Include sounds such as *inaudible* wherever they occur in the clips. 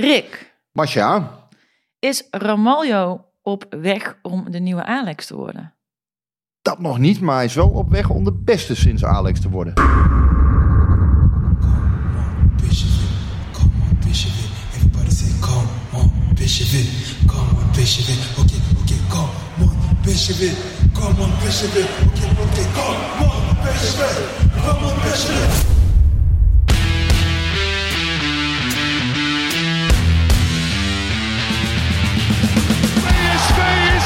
Rick, Masha, is Ramaljo op weg om de nieuwe Alex te worden? dat nog niet, maar hij is wel op weg om de beste sinds Alex te worden. Come on,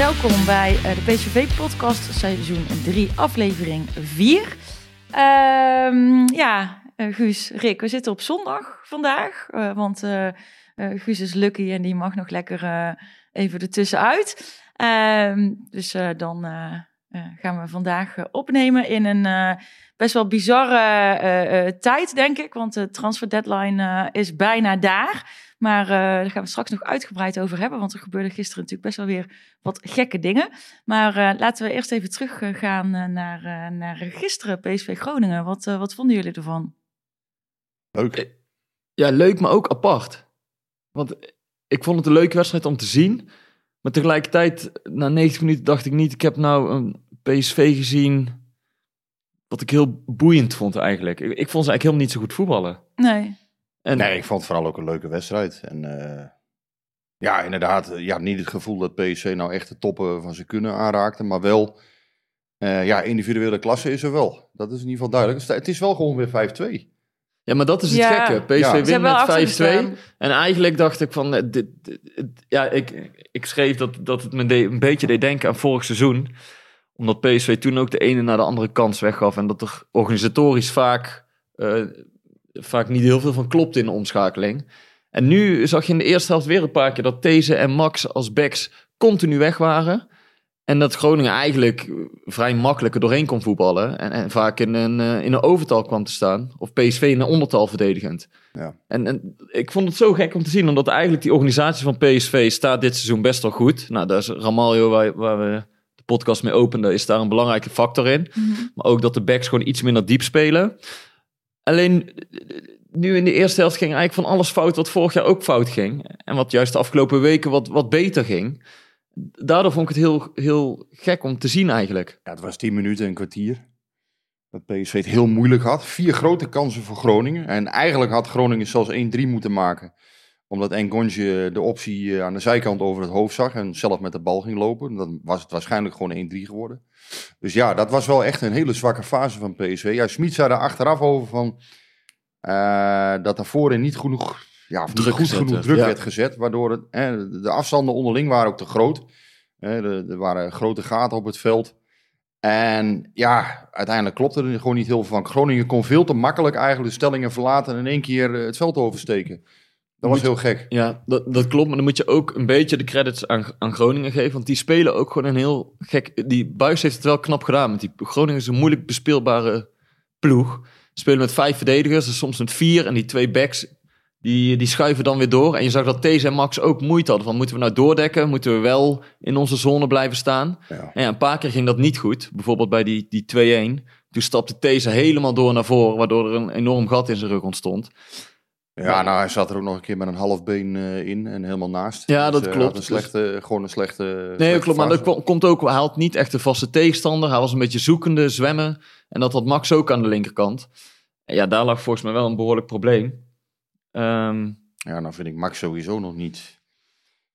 Welkom bij eh, de PSV-podcast, seizoen 3, aflevering 4. Ehm, ja, eh, Guus, Rick, we zitten op zondag vandaag, eh, want Guus is lucky en die mag nog lekker even ertussenuit. Ehm dus dan eh, gaan we vandaag eh, opnemen in een eh, best wel bizarre eh, eh, tijd, denk ik, want de transfer deadline eh, is bijna daar. Maar eh, daar gaan we straks nog uitgebreid over hebben, want er gebeurde gisteren natuurlijk best wel weer wat gekke dingen. Maar eh, laten we eerst even teruggaan naar, naar gisteren, PSV Groningen. Wat, wat vonden jullie ervan? Leuk. Ja, leuk, maar ook apart. Want ik vond het een leuke wedstrijd om te zien. Maar tegelijkertijd, na 90 minuten dacht ik niet... Ik heb nou een PSV gezien wat ik heel boeiend vond eigenlijk. Ik, ik vond ze eigenlijk helemaal niet zo goed voetballen. Nee. En, Nee, ik vond het vooral ook een leuke wedstrijd. En eh, ja, inderdaad, je had niet het gevoel dat PSV nou echt de toppen van zijn kunnen aanraakte. Maar wel, eh, ja, individuele klasse is er wel. Dat is in ieder geval duidelijk. Het is wel gewoon weer 5-2. Ja, maar dat is het Ja. gekke. PSV Ja. Wint met 5-2. achtergestaan. En eigenlijk dacht ik van... eh, Dit, dit- dit- ja, ik, ik schreef dat, dat het me de- een beetje deed denken aan vorig seizoen. Omdat PSV toen ook de ene naar de andere kans weggaf. En dat er organisatorisch vaak, eh, vaak niet heel veel van klopt in de omschakeling. En nu zag je in de eerste helft weer een paar keer dat These en Max als backs continu weg waren. En dat Groningen eigenlijk vrij makkelijk er doorheen kon voetballen. En, en vaak in een, eh, in een overtal kwam te staan. Of PSV in een ondertal verdedigend. Ja. En, en ik vond het zo gek om te zien. Omdat eigenlijk die organisatie van PSV staat dit seizoen best wel goed. Nou, daar is Ramaljo, waar, waar we de podcast mee openden, is daar een belangrijke factor in. Maar ook dat de backs gewoon iets minder diep spelen. Alleen nu in de eerste helft ging eigenlijk van alles fout wat vorig jaar ook fout ging. En wat juist de afgelopen weken wat, wat beter ging. Daardoor vond ik het heel, heel gek om te zien eigenlijk. Ja, het was 10 minuten en een kwartier. Dat PSV het heel moeilijk had. Vier grote kansen voor Groningen. En eigenlijk had Groningen zelfs 1-3 moeten maken. Omdat Engonje de optie eh, aan de zijkant over het hoofd zag. En zelf met de bal ging lopen. Dan was het waarschijnlijk gewoon 1-3 geworden. Dus ja, dat was wel echt een hele zwakke fase van PSV. Ja, Smit zei er achteraf over van... eh, dat voorin niet genoeg... Ja, of Druk goed gezet genoeg druk ja. werd gezet. Waardoor het, eh, de afstanden onderling waren ook te groot. Er, er waren grote gaten op het veld. En ja, uiteindelijk klopte er gewoon niet heel veel van. Groningen kon veel te makkelijk eigenlijk de stellingen verlaten en in één keer eh, het veld oversteken. Dat was heel gek. Ja, dat, dat klopt. Maar dan moet je ook een beetje de credits aan, aan Groningen geven. Want die spelen ook gewoon een heel gek... Die Buis heeft het wel knap gedaan. Want die Groningen is een moeilijk bespeelbare ploeg. Spelen met vijf verdedigers, dus soms met vier. En die twee backs, die, die schuiven dan weer door. En je zag dat These en Max ook moeite hadden. Van, moeten we nou doordekken? Moeten we wel in onze zone blijven staan? Ja. En ja, een paar keer ging dat niet goed. Bijvoorbeeld bij die, die 2-1. Toen stapte These helemaal door naar voren. Waardoor er een enorm gat in zijn rug ontstond. Ja, nou, hij zat er ook nog een keer met een half been eh, in en helemaal naast. Ja, dat eh, klopt. Een slechte, gewoon een slechte. Nee, slechte klopt. Maar dat ko- komt ook. Hij had niet echt een vaste tegenstander. Hij was een beetje zoekende, zwemmen. En dat had Max ook aan de linkerkant. En ja, daar lag volgens mij wel een behoorlijk probleem. Ehm, Ja, nou vind ik Max sowieso nog niet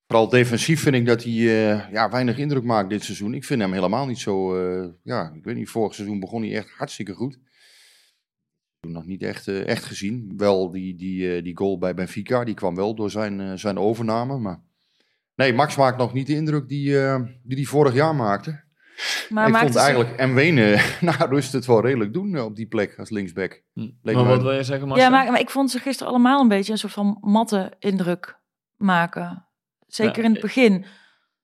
Vooral defensief vind ik dat hij eh, ja, weinig indruk maakt dit seizoen. Ik vind hem helemaal niet zo... eh, ja, ik weet niet, vorig seizoen begon hij echt hartstikke goed. Toen nog niet echt, eh, echt gezien. Wel die, die, die goal bij Benfica, die kwam wel door zijn, zijn overname. Maar nee, Max maakt nog niet de indruk die eh, die, die vorig jaar maakte. Maar ik maakt vond het eigenlijk en Wenen *laughs* na rust het wel redelijk doen eh, op die plek als linksback. Leek maar wat wil je zeggen, Marcel? Ja, maar, maar ik vond ze gisteren allemaal een beetje een soort van matte indruk maken. Zeker Ja, in het begin.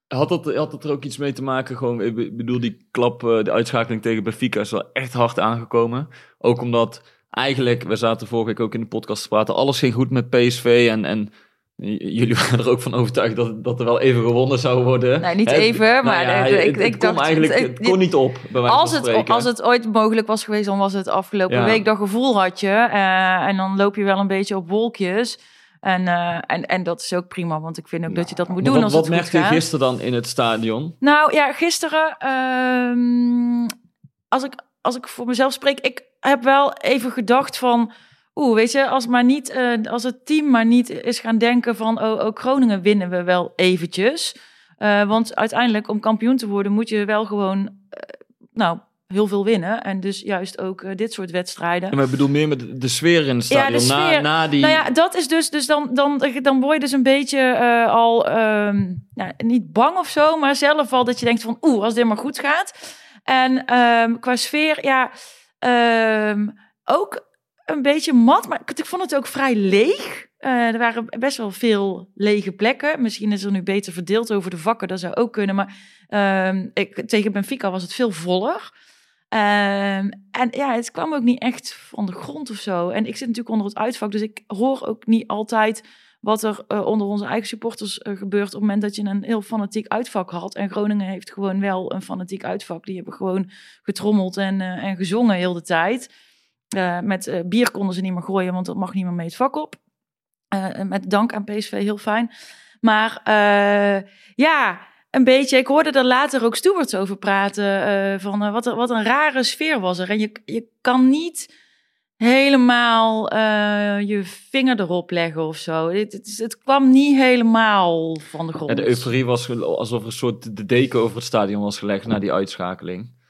Had dat, had dat er ook iets mee te maken? Gewoon, ik be- bedoel, die klap, eh, de uitschakeling tegen Benfica is wel echt hard aangekomen. Ook omdat eigenlijk, we zaten vorige week ook in de podcast te praten, alles ging goed met PSV. En, en jullie *laughs* waren er ook van overtuigd dat, dat er wel even gewonnen zou worden. Nee, niet even, nou maar ja, ik- ik- dacht- eigenlijk, het- het kon niet op, bij Als het, als het ooit mogelijk was geweest, dan was het afgelopen Ja. week. Dat gevoel had je. eh, en dan loop je wel een beetje op wolkjes. En, eh, en, en dat is ook prima, want ik vind ook dat je dat moet doen wat, als wat het goed merkte je gisteren dan in het stadion? Nou ja, gisteren, ehm, als, ik, als ik voor mezelf spreek, ik heb wel even gedacht van, oeh, weet je, als, maar niet, eh, als het team maar niet is gaan denken van, oh, oh Groningen winnen we wel eventjes. Eh, want uiteindelijk, om kampioen te worden, moet je wel gewoon, eh, nou, heel veel winnen. En dus juist ook dit soort wedstrijden. Ja, maar ik bedoel meer met de- sfeer in het Ja, stadion. de na, sfeer. na die... Nou ja, dat is dus, dus dan, dan, dan word je dus een beetje al, nou, niet bang of zo, maar zelf al dat je denkt van, oeh, als dit maar goed gaat. En ehm, qua sfeer, ja, ehm, ook een beetje mat, maar ik, vond het ook vrij leeg. Eh, er waren best wel veel lege plekken. Misschien is er nu beter verdeeld over de vakken, dat zou ook kunnen. Maar ehm, ik, tegen Benfica was het veel voller. Ehm, en ja, het kwam ook niet echt van de grond of zo. En ik zit natuurlijk onder het uitvak, dus ik hoor ook niet altijd wat er eh, onder onze eigen supporters eh, gebeurt op het moment dat je een heel fanatiek uitvak had. En Groningen heeft gewoon wel een fanatiek uitvak. Die hebben gewoon getrommeld en, en gezongen heel de tijd. Eh, met eh, bier konden ze niet meer gooien, want dat mag niet meer mee het vak op. Eh, met dank aan PSV, heel fijn. Maar ja, een beetje. Ik hoorde er later ook stewards over praten. van wat, een- wat een rare sfeer was er. En je, je kan niet helemaal je vinger erop leggen of zo. Het, het, kwam niet helemaal van de grond. Ja, de euforie was alsof er een soort de deken over het stadion was gelegd na die uitschakeling.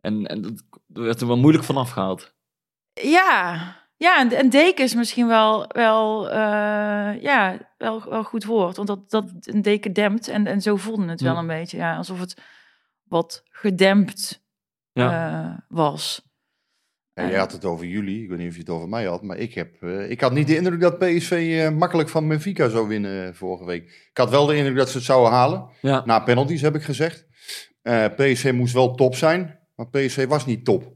En, en dat werd er wel moeilijk vanaf gehaald. Ja, ja en, en deken is misschien wel, wel, eh, ja, wel, wel goed woord. Want dat, dat een deken dempt. En, en zo voelde het wel Ja. een beetje. Ja, alsof het wat gedempt eh, was. Ja, jij had het over jullie, ik weet niet of je het over mij had, maar ik, heb, eh, ik had niet de indruk dat PSV eh, makkelijk van Benfica zou winnen vorige week. Ik had wel de indruk dat ze het zouden halen. Ja. Na penalties heb ik gezegd. Eh PSV moest wel top zijn, maar PSV was niet top.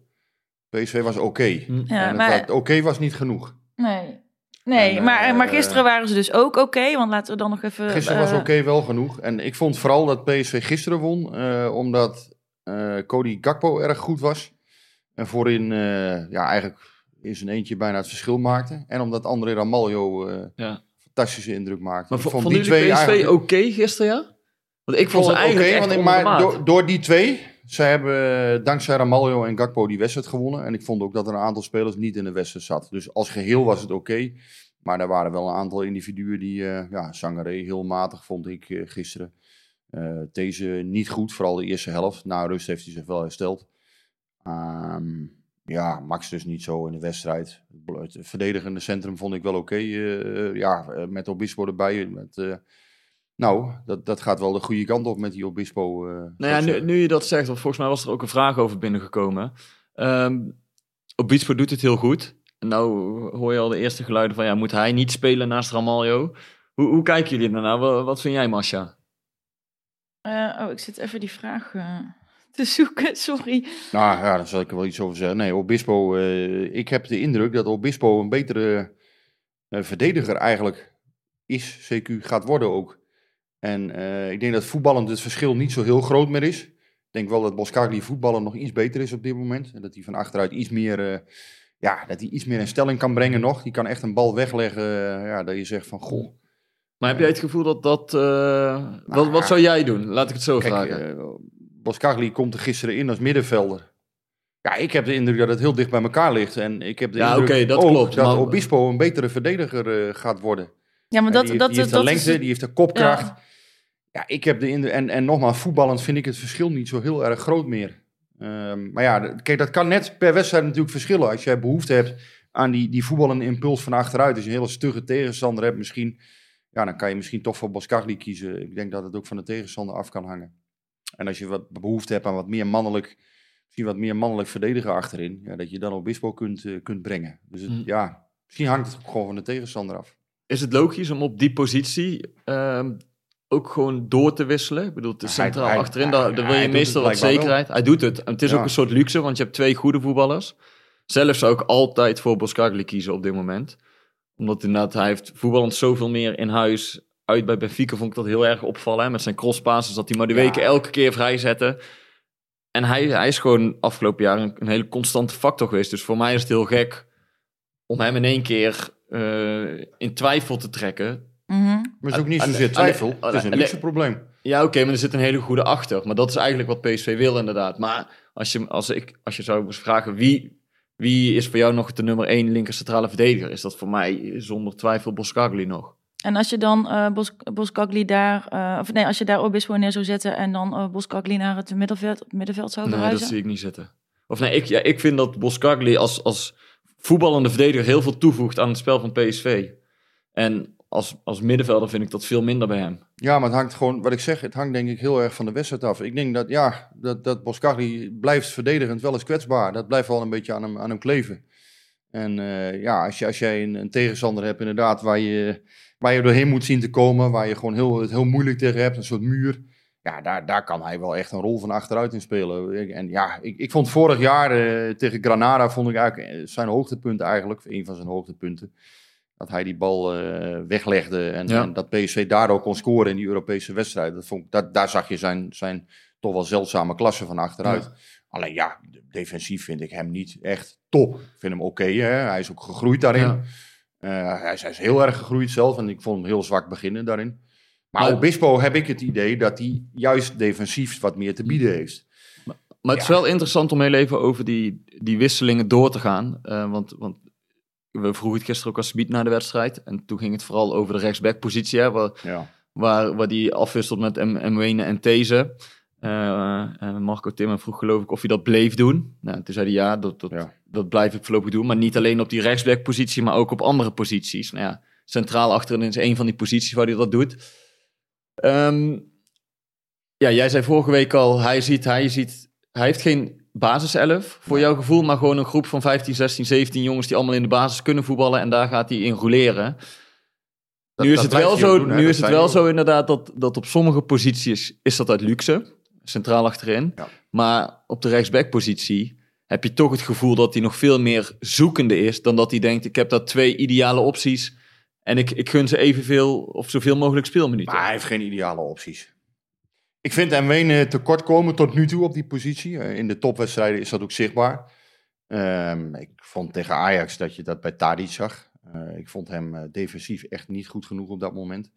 PSV was oké. Hm. Ja, en het maar, oké was niet genoeg. nee. Nee, En, maar, eh, maar gisteren waren ze dus ook oké. want laten we dan nog even... Gisteren was eh, oké wel genoeg. En ik vond vooral dat PSV gisteren won, eh, omdat eh, Cody Gakpo erg goed was. En voorin eh, ja, eigenlijk in zijn eentje bijna het verschil maakte. En omdat André Ramaljo eh Ja. fantastische indruk maakte. Maar ik vo- vond vonden die jullie twee PSV eigenlijk... oké gisteren, ja? Want ik vond ze het eigenlijk oké, echt want maar door, door die twee, zij hebben eh, dankzij Ramaljo en Gakpo die wedstrijd gewonnen. En ik vond ook dat er een aantal spelers niet in de wedstrijd zat. Dus als geheel was het oké. maar er waren wel een aantal individuen die, eh ja, Sangaré heel matig vond ik eh, gisteren. Eh, deze niet goed, vooral de eerste helft. Na rust heeft hij zich wel hersteld. Ehm, ja, Max dus niet zo in de wedstrijd. Het verdedigende centrum vond ik wel oké. eh, ja, met Obispo erbij. Met, nou, dat, dat gaat wel de goede kant op met die Obispo. eh, Nou ja, nu, je dat zegt, want volgens mij was er ook een vraag over binnengekomen. Ehm Obispo doet het heel goed. En nou hoor je al de eerste geluiden van, ja, moet hij niet spelen naast Ramaljo? Hoe, hoe kijken jullie daarna? Wat, wat vind jij, Masha? eh, oh, ik zit even die vraag eh, te zoeken, *laughs* sorry. Nou ja, daar zal ik er wel iets over zeggen. Nee, Obispo, eh, ik heb de indruk dat Obispo een betere eh, verdediger eigenlijk is, CQ gaat worden ook. En eh, ik denk dat voetballend het verschil niet zo heel groot meer is. Ik denk wel dat Boskagli voetballen nog iets beter is op dit moment. En dat hij van achteruit iets meer, eh, ja, dat hij iets meer in stelling kan brengen nog. Die kan echt een bal wegleggen, eh, ja, dat je zegt van, goh. Maar heb jij het gevoel dat dat... eh, wat, wat zou jij doen? Laat ik het zo Kijk, vragen. Boskagli komt er gisteren in als middenvelder. Ja, ik heb de indruk dat het heel dicht bij elkaar ligt. En ik heb de Ja, indruk oké, dat ook klopt, dat maar- Obispo een betere verdediger eh, gaat worden. Ja, maar dat, die, dat, die heeft dat, de is lengte, die heeft de kopkracht. Ja. Ja, ik heb de indruk, en, en nogmaals, voetballend vind ik het verschil niet zo heel erg groot meer. Ehm, maar ja, kijk, dat kan net per wedstrijd natuurlijk verschillen. Als jij behoefte hebt aan die, die voetballende impuls van achteruit, als je een hele stugge tegenstander hebt, misschien, ja, dan kan je misschien toch voor Boskagli kiezen. Ik denk dat het ook van de tegenstander af kan hangen. En als je wat behoefte hebt aan wat meer mannelijk, misschien wat meer mannelijk verdediger achterin, ja, dat je dan op Bispo kunt, eh, kunt brengen. Dus het, Mm. ja, misschien hangt het gewoon van de tegenstander af. Is het logisch om op die positie ehm, ook gewoon door te wisselen? Ik bedoel, het Hij- centraal hij- achterin, hij- daar, daar wil je meestal wat wel. zekerheid. Hij doet het. En het is Ja. ook een soort luxe, want je hebt twee goede voetballers. Zelf zou ik altijd voor Boskagli kiezen op dit moment. Omdat inderdaad, hij heeft voetballend zoveel meer in huis. Uit bij Benfica vond ik dat heel erg opvallen. Hè? Met zijn crosspasses, dat hij maar de Ja. weken elke keer vrijzetten. En hij, hij is gewoon afgelopen jaar een, een hele constante factor geweest. Dus voor mij is het heel gek om hem in één keer eh, in twijfel te trekken. Mhm. Maar het is ook niet zozeer twijfel, het is een luxe probleem. Ja, oké, maar er zit een hele goede achter. Maar dat is eigenlijk wat PSV wil inderdaad. Maar als je, als ik, als je zou vragen wie, wie is voor jou nog de nummer één linker centrale verdediger, is dat voor mij zonder twijfel Boskagli nog. En als je dan eh Bos, Boskagli daar, eh, of nee, als je daar Obispo neer zou zetten en dan eh Boskagli naar het middenveld, het middenveld zou Nee, dat zie ik niet zitten. Of nee, ik, ja, ik vind dat Boskagli als, als voetballende verdediger heel veel toevoegt aan het spel van PSV. En als, als middenvelder vind ik dat veel minder bij hem. Ja, maar het hangt gewoon, wat ik zeg, het hangt denk ik heel erg van de wedstrijd af. Ik denk dat, ja, dat, dat blijft verdedigend wel eens kwetsbaar. Dat blijft wel een beetje aan hem, aan hem kleven. En eh, ja, als, je, als jij een, een tegenstander hebt inderdaad waar je, waar je doorheen moet zien te komen, waar je gewoon heel, het heel moeilijk tegen hebt, een soort muur. Ja, daar, daar kan hij wel echt een rol van achteruit in spelen. En ja, ik, ik vond vorig jaar eh, tegen Granada, vond ik eigenlijk zijn hoogtepunt eigenlijk, een van zijn hoogtepunten. Dat hij die bal eh, weglegde en, Ja. en dat PSV daardoor kon scoren in die Europese wedstrijd. Dat vond, ik- dat, daar zag je zijn, zijn toch wel zeldzame klasse van achteruit. Alleen ja, defensief vind ik hem niet echt top. Ik vind hem oké, hij is ook gegroeid daarin. Ja. Eh, hij, is, hij is heel erg gegroeid zelf en ik vond hem heel zwak beginnen daarin. Maar Obispo heb ik het idee dat hij juist defensief wat meer te bieden heeft. Maar het is wel interessant om heel even over die, die wisselingen door te gaan. Eh, want, want we vroegen het gisteren ook als Smit na de wedstrijd. En toen ging het vooral over de rechtsbackpositie. Hè, waar, Ja. waar, waar die afwisselt met M. Mwene en These. Eh, en Marco Timmer vroeg geloof ik of hij dat bleef doen. Nou, toen zei hij ja, dat, dat, Ja. dat blijf ik voorlopig doen. Maar niet alleen op die rechtsbackpositie, maar ook op andere posities. Nou ja, centraal achterin is een van die posities waar hij dat doet. Ehm, ja, jij zei vorige week al, hij, ziet, hij, ziet, hij heeft geen basiself voor jouw gevoel, maar gewoon een groep van 15, 16, 17 jongens die allemaal in de basis kunnen voetballen en daar gaat hij in roleren. Dat- nu is het wel zo, doen, nu Dat is het wel ook. zo inderdaad dat, dat op sommige posities is dat uit luxe, centraal achterin. Ja. Maar op de rechtsbackpositie heb je toch het gevoel dat hij nog veel meer zoekende is dan dat hij denkt, ik heb daar twee ideale opties en ik, ik gun ze evenveel of zoveel mogelijk speelminuten. Maar hij heeft geen ideale opties. Ik vind Mwene tekort komen tot nu toe op die positie. Eh, in de topwedstrijden is dat ook zichtbaar. Ehm, ik vond tegen Ajax dat je dat bij Tadic zag. Eh, ik vond hem eh, defensief echt niet goed genoeg op dat moment.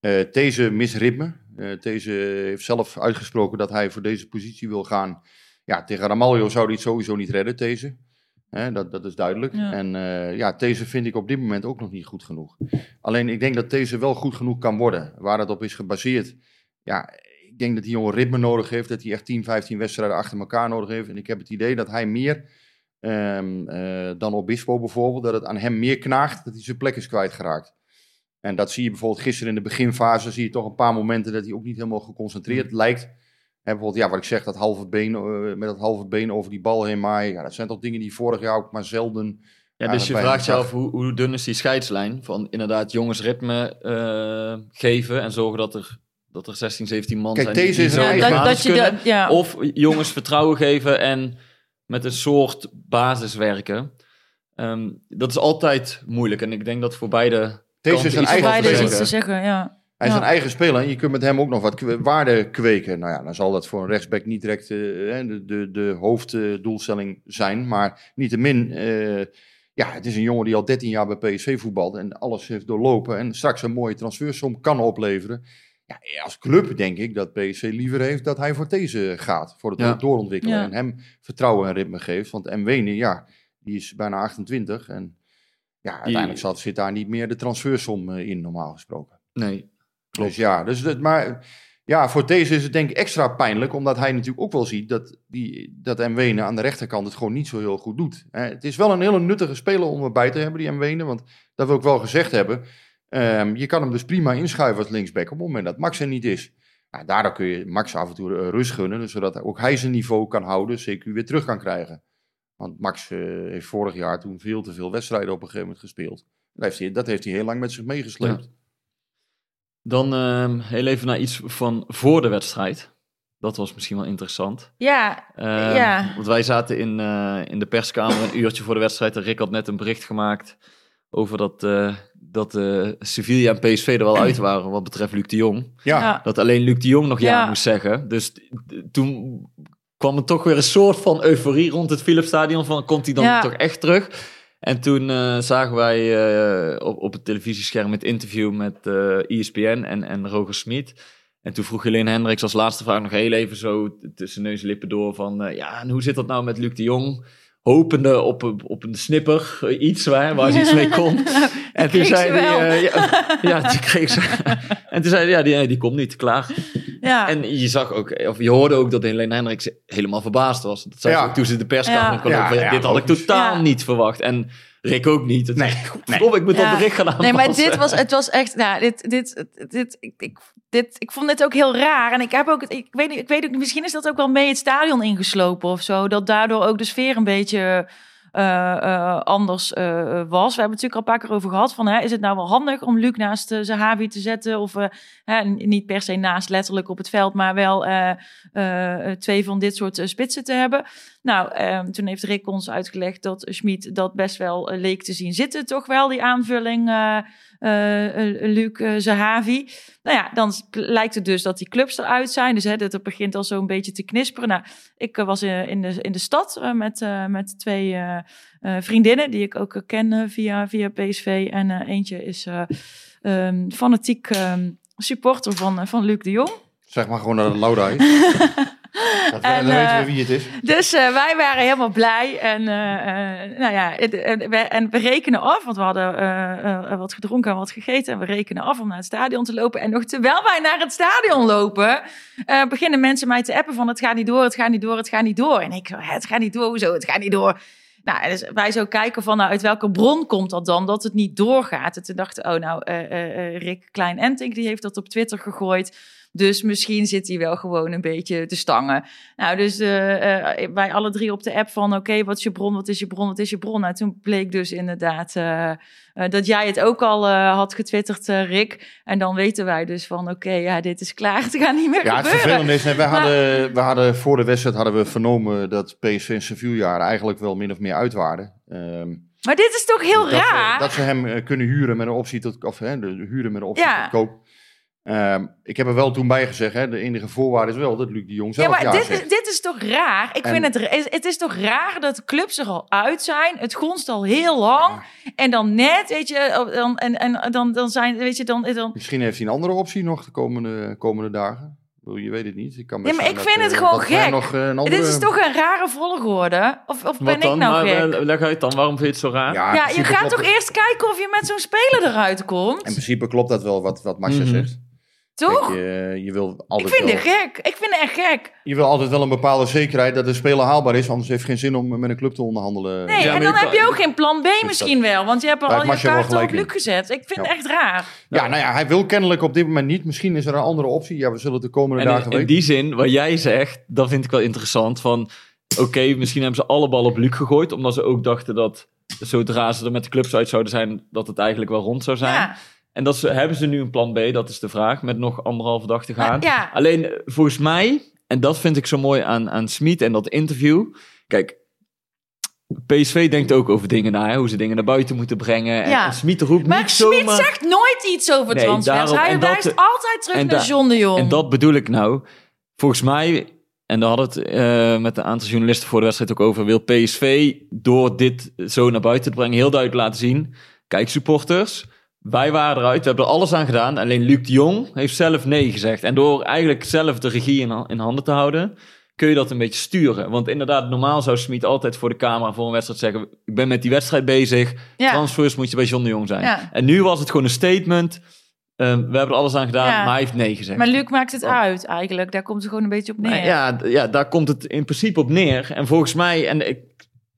Eh deze misritme. Eh deze heeft zelf uitgesproken dat hij voor deze positie wil gaan. Ja, tegen Ramaljo zou hij het sowieso niet redden, deze. Dat, dat is duidelijk. Ja. En eh, ja, deze vind ik op dit moment ook nog niet goed genoeg. Alleen ik denk dat deze wel goed genoeg kan worden. Waar het op is gebaseerd. Ja, denk dat hij jongen ritme nodig heeft. Dat hij echt 10, 15 wedstrijden achter elkaar nodig heeft. En ik heb het idee dat hij meer ehm, eh, dan Obispo bijvoorbeeld. Dat het aan hem meer knaagt dat hij zijn plek is kwijtgeraakt. En dat zie je bijvoorbeeld gisteren in de beginfase. Zie je toch een paar momenten dat hij ook niet helemaal geconcentreerd lijkt. En bijvoorbeeld, ja, wat ik zeg, dat halve been, eh, met dat halve been over die bal heen maaien. Ja, dat zijn toch dingen die vorig jaar ook maar zelden Ja, dus je vraagt je hem af hoe, hoe dun is die scheidslijn van inderdaad jongens ritme eh, geven en zorgen dat er, dat er 16, 17 man Kijk, zijn deze die is zo een eigen- dat, basis dat je kunnen. ja. Of jongens vertrouwen geven en met een soort basis werken. Ehm, dat is altijd moeilijk en ik denk dat voor beide Deze is een eigen van beide is speler. iets zeggen. te zeggen, ja. Hij is Ja. een eigen speler en je kunt met hem ook nog wat waarde kweken. Nou ja, dan zal dat voor een rechtsback niet direct eh, hè, de, de, de hoofddoelstelling zijn. Maar niettemin, eh ja, het is een jongen die al 13 jaar bij PSV voetbalt en alles heeft doorlopen. En straks een mooie transfersom kan opleveren. Ja, als club denk ik dat PSV liever heeft dat hij voor deze gaat. Voor het Ja. doorontwikkelen. Ja. En hem vertrouwen en ritme geeft. Want Mwene, ja, die is bijna 28. En ja, uiteindelijk zat, zit daar niet meer de transfersom eh, in, normaal gesproken. Nee, Dus ja, dus dat, maar Ja, voor deze is het denk ik extra pijnlijk, omdat hij natuurlijk ook wel ziet dat, die, dat Mwene aan de rechterkant het gewoon niet zo heel goed doet. Eh, het is wel een hele nuttige speler om erbij te hebben, die Mwene, want dat wil ik wel gezegd hebben. Ehm, je kan hem dus prima inschuiven als linksback op het moment dat Max er niet is. Nou, daardoor kun je Max af en toe eh, rust gunnen, dus zodat ook hij zijn niveau kan houden, CQ weer terug kan krijgen. Want Max eh, heeft vorig jaar toen veel te veel wedstrijden op een gegeven moment gespeeld. Dat heeft hij, dat heeft hij heel lang met zich meegesleept. Dan ehm, heel even naar iets van voor de wedstrijd. Dat was misschien wel interessant. Ja, Ehm, Ja. Want wij zaten in, eh, in de perskamer een uurtje voor de wedstrijd. En Rick had net een bericht gemaakt over dat, eh, dat eh, Sevilla en PSV er wel uit waren wat betreft Luc de Jong. Ja, Ja. Dat alleen Luc de Jong nog ja, Ja. moest zeggen. Dus toen kwam er toch weer een soort van euforie rond het Philipsstadion. Van komt hij dan Ja. toch echt terug? En toen eh, zagen wij eh, op, op het televisiescherm het interview met eh ESPN en, en Roger Smit. En toen vroeg Helene Hendricks als laatste vraag nog heel even zo tussen neus en lippen door van... eh, ja, en hoe zit dat nou met Luc de Jong? Hopende op, een- op een snipper, eh, iets waar, waar ze iets mee *laughs* kon. en toen zei ze hij... eh, ja, *laughs* ja, die kreeg ze. en toen zei hij, ja, die, die komt niet, klaar. ja. En je zag ook, of je hoorde ook dat Helene Hendricks helemaal verbaasd was. Dat zei ze Ja. ook toen ze de perskamer Ja. ja, dit had ik totaal Ja. niet verwacht. En Rick ook niet. Het Nee, Verdomme, ik moet Ja. dat bericht gaan aanpassen. Nee, maar dit was, het was echt, nou, dit, dit, dit, ik, ik, dit, ik vond dit ook heel raar. En ik heb ook, ik weet, niet- ik weet ook, misschien is dat ook wel mee het stadion ingeslopen of zo. Dat daardoor ook de sfeer een beetje anders eh, was. We hebben het natuurlijk al een paar keer over gehad. Van, hè, is het nou wel handig om Luc naast uh, Zahavi te zetten? Of eh, hè, niet per se naast letterlijk op het veld, maar wel eh, eh, twee van dit soort eh, spitsen te hebben. Nou, ehm, toen heeft Rick ons uitgelegd dat Schmid dat best wel eh, leek te zien zitten, toch wel, die aanvulling eh eh, eh, Luc eh, Zahavi. Nou ja, dan lijkt het dus dat die clubs eruit zijn. Dus hè, dat het begint al zo'n beetje te knisperen. Nou, ik eh, was eh, in, de, in de stad eh, met, eh, met twee eh, eh, vriendinnen die ik ook eh, ken eh, via, via PSV. En eh, eentje is eh, ehm, fanatiek ehm, supporter van, eh, van Luc de Jong. Zeg maar gewoon *laughs* dat het Lauda is. Dat we- En, dan weten we wie het is. Dus eh, wij waren helemaal blij. En, eh, eh, nou ja, het- en, we, en we rekenen af, want we hadden wat gedronken en wat gegeten. En we rekenen af om naar het stadion te lopen. En nog terwijl wij naar het stadion lopen, beginnen mensen mij te appen van het gaat niet door, het gaat niet door, het gaat niet door. En ik zo, het gaat niet door, hoezo, het gaat niet door. Nou, dus wij zo kijken van nou, uit welke bron komt dat dan, dat het niet doorgaat. En toen dachten oh nou, Rick Klein-Entink, die heeft dat op Twitter gegooid. Dus misschien zit hij wel gewoon een beetje te stangen. Nou, dus eh, eh, wij alle drie op de app van... oké, wat is je bron, wat is je bron, wat is je bron? Nou, toen bleek dus inderdaad eh, eh, dat jij het ook al eh, had getwitterd, eh, Rick. En dan weten wij dus van... oké, ja, dit is klaar, *laughs* het gaat niet meer Ja, het gebeuren. vervelende is, nee, wij Maar- hadden, we hadden voor de wedstrijd hadden we vernomen dat PSV en Sevilla eigenlijk wel min of meer uit waren. Ehm, Maar dit is toch heel dat, raar? Ze, dat ze hem eh, kunnen huren met een optie tot, of hè, de, huren met een optie Ja. tot koop. Ehm, ik heb er wel toen bij gezegd, hè, de enige voorwaarde is wel dat Luc de Jong Ja, zelf maar ja, dit, zegt. is- dit is toch raar? Ik En- vind het, het is toch raar dat de clubs er al uit zijn. Het gonst al heel lang. En dan net, weet je, dan, en, en dan, dan zijn, weet je, dan, dan, Misschien heeft hij een andere optie nog de komende, komende dagen. Je weet het niet. Ik kan Ja, maar ik dat, vind het eh, gewoon gek. Nog, eh, een andere... Dit is toch een rare volgorde? Of, of ben ik nou Maar, gek? eh, leg uit dan, waarom vind je het zo raar? Ja, in ja, je gaat klopt toch het. eerst kijken of je met zo'n speler eruit komt? In principe klopt dat wel wat, wat Marcia Mhm. zegt. Toch? Kijk, je, je wil ik altijd vind wel... het gek. Ik vind het echt gek. Je wil altijd wel een bepaalde zekerheid dat de speler haalbaar is, anders heeft het geen zin om met een club te onderhandelen. Nee, Ja, en maar dan je heb je ook geen plan B misschien wel. Want je hebt al je kaarten op Luc gezet. Ik vind Ja. het echt raar. Ja, nou ja, hij wil kennelijk op dit moment niet. Misschien is er een andere optie. Ja, we zullen het de komende En dagen in, in weten. die zin, wat jij zegt, dat vind ik wel interessant. Van, oké, misschien hebben ze alle ballen op Luc gegooid. Omdat ze ook dachten dat zodra ze er met de clubs uit zouden zijn, dat het eigenlijk wel rond zou zijn. Ja. En dat ze, hebben ze nu een plan B? Dat is de vraag, met nog anderhalve dag te gaan. Maar ja. Alleen, eh, volgens mij, en dat vind ik zo mooi aan, aan Smit en dat interview. Kijk, PSV denkt ook over dingen na, hè, hoe ze dingen naar buiten moeten brengen. En, Ja. en Smit roept Maar niet Smit zomaar... zegt nooit iets over Nee, transfers. daarom- Hij dat- wijst altijd terug naar John de Jong. En dat bedoel ik nou. Volgens mij, en daar hadden het eh, met een aantal journalisten voor de wedstrijd ook over, wil PSV door dit zo naar buiten te brengen heel duidelijk laten zien. Kijk, supporters, wij waren eruit, we hebben er alles aan gedaan. Alleen Luc de Jong heeft zelf nee gezegd. En door eigenlijk zelf de regie in, in handen te houden, kun je dat een beetje sturen. Want inderdaad, normaal zou Smit altijd voor de camera voor een wedstrijd zeggen: Ik ben met die wedstrijd bezig. ja. Transfers moet je bij John de Jong zijn. Ja. En nu was het gewoon een statement. Ehm, we hebben er alles aan gedaan, Ja. maar hij heeft nee gezegd. Maar Luc maakt het Oh. uit eigenlijk. Daar komt het gewoon een beetje op neer. Nou ja, ja, daar komt het in principe op neer. En volgens mij, en ik,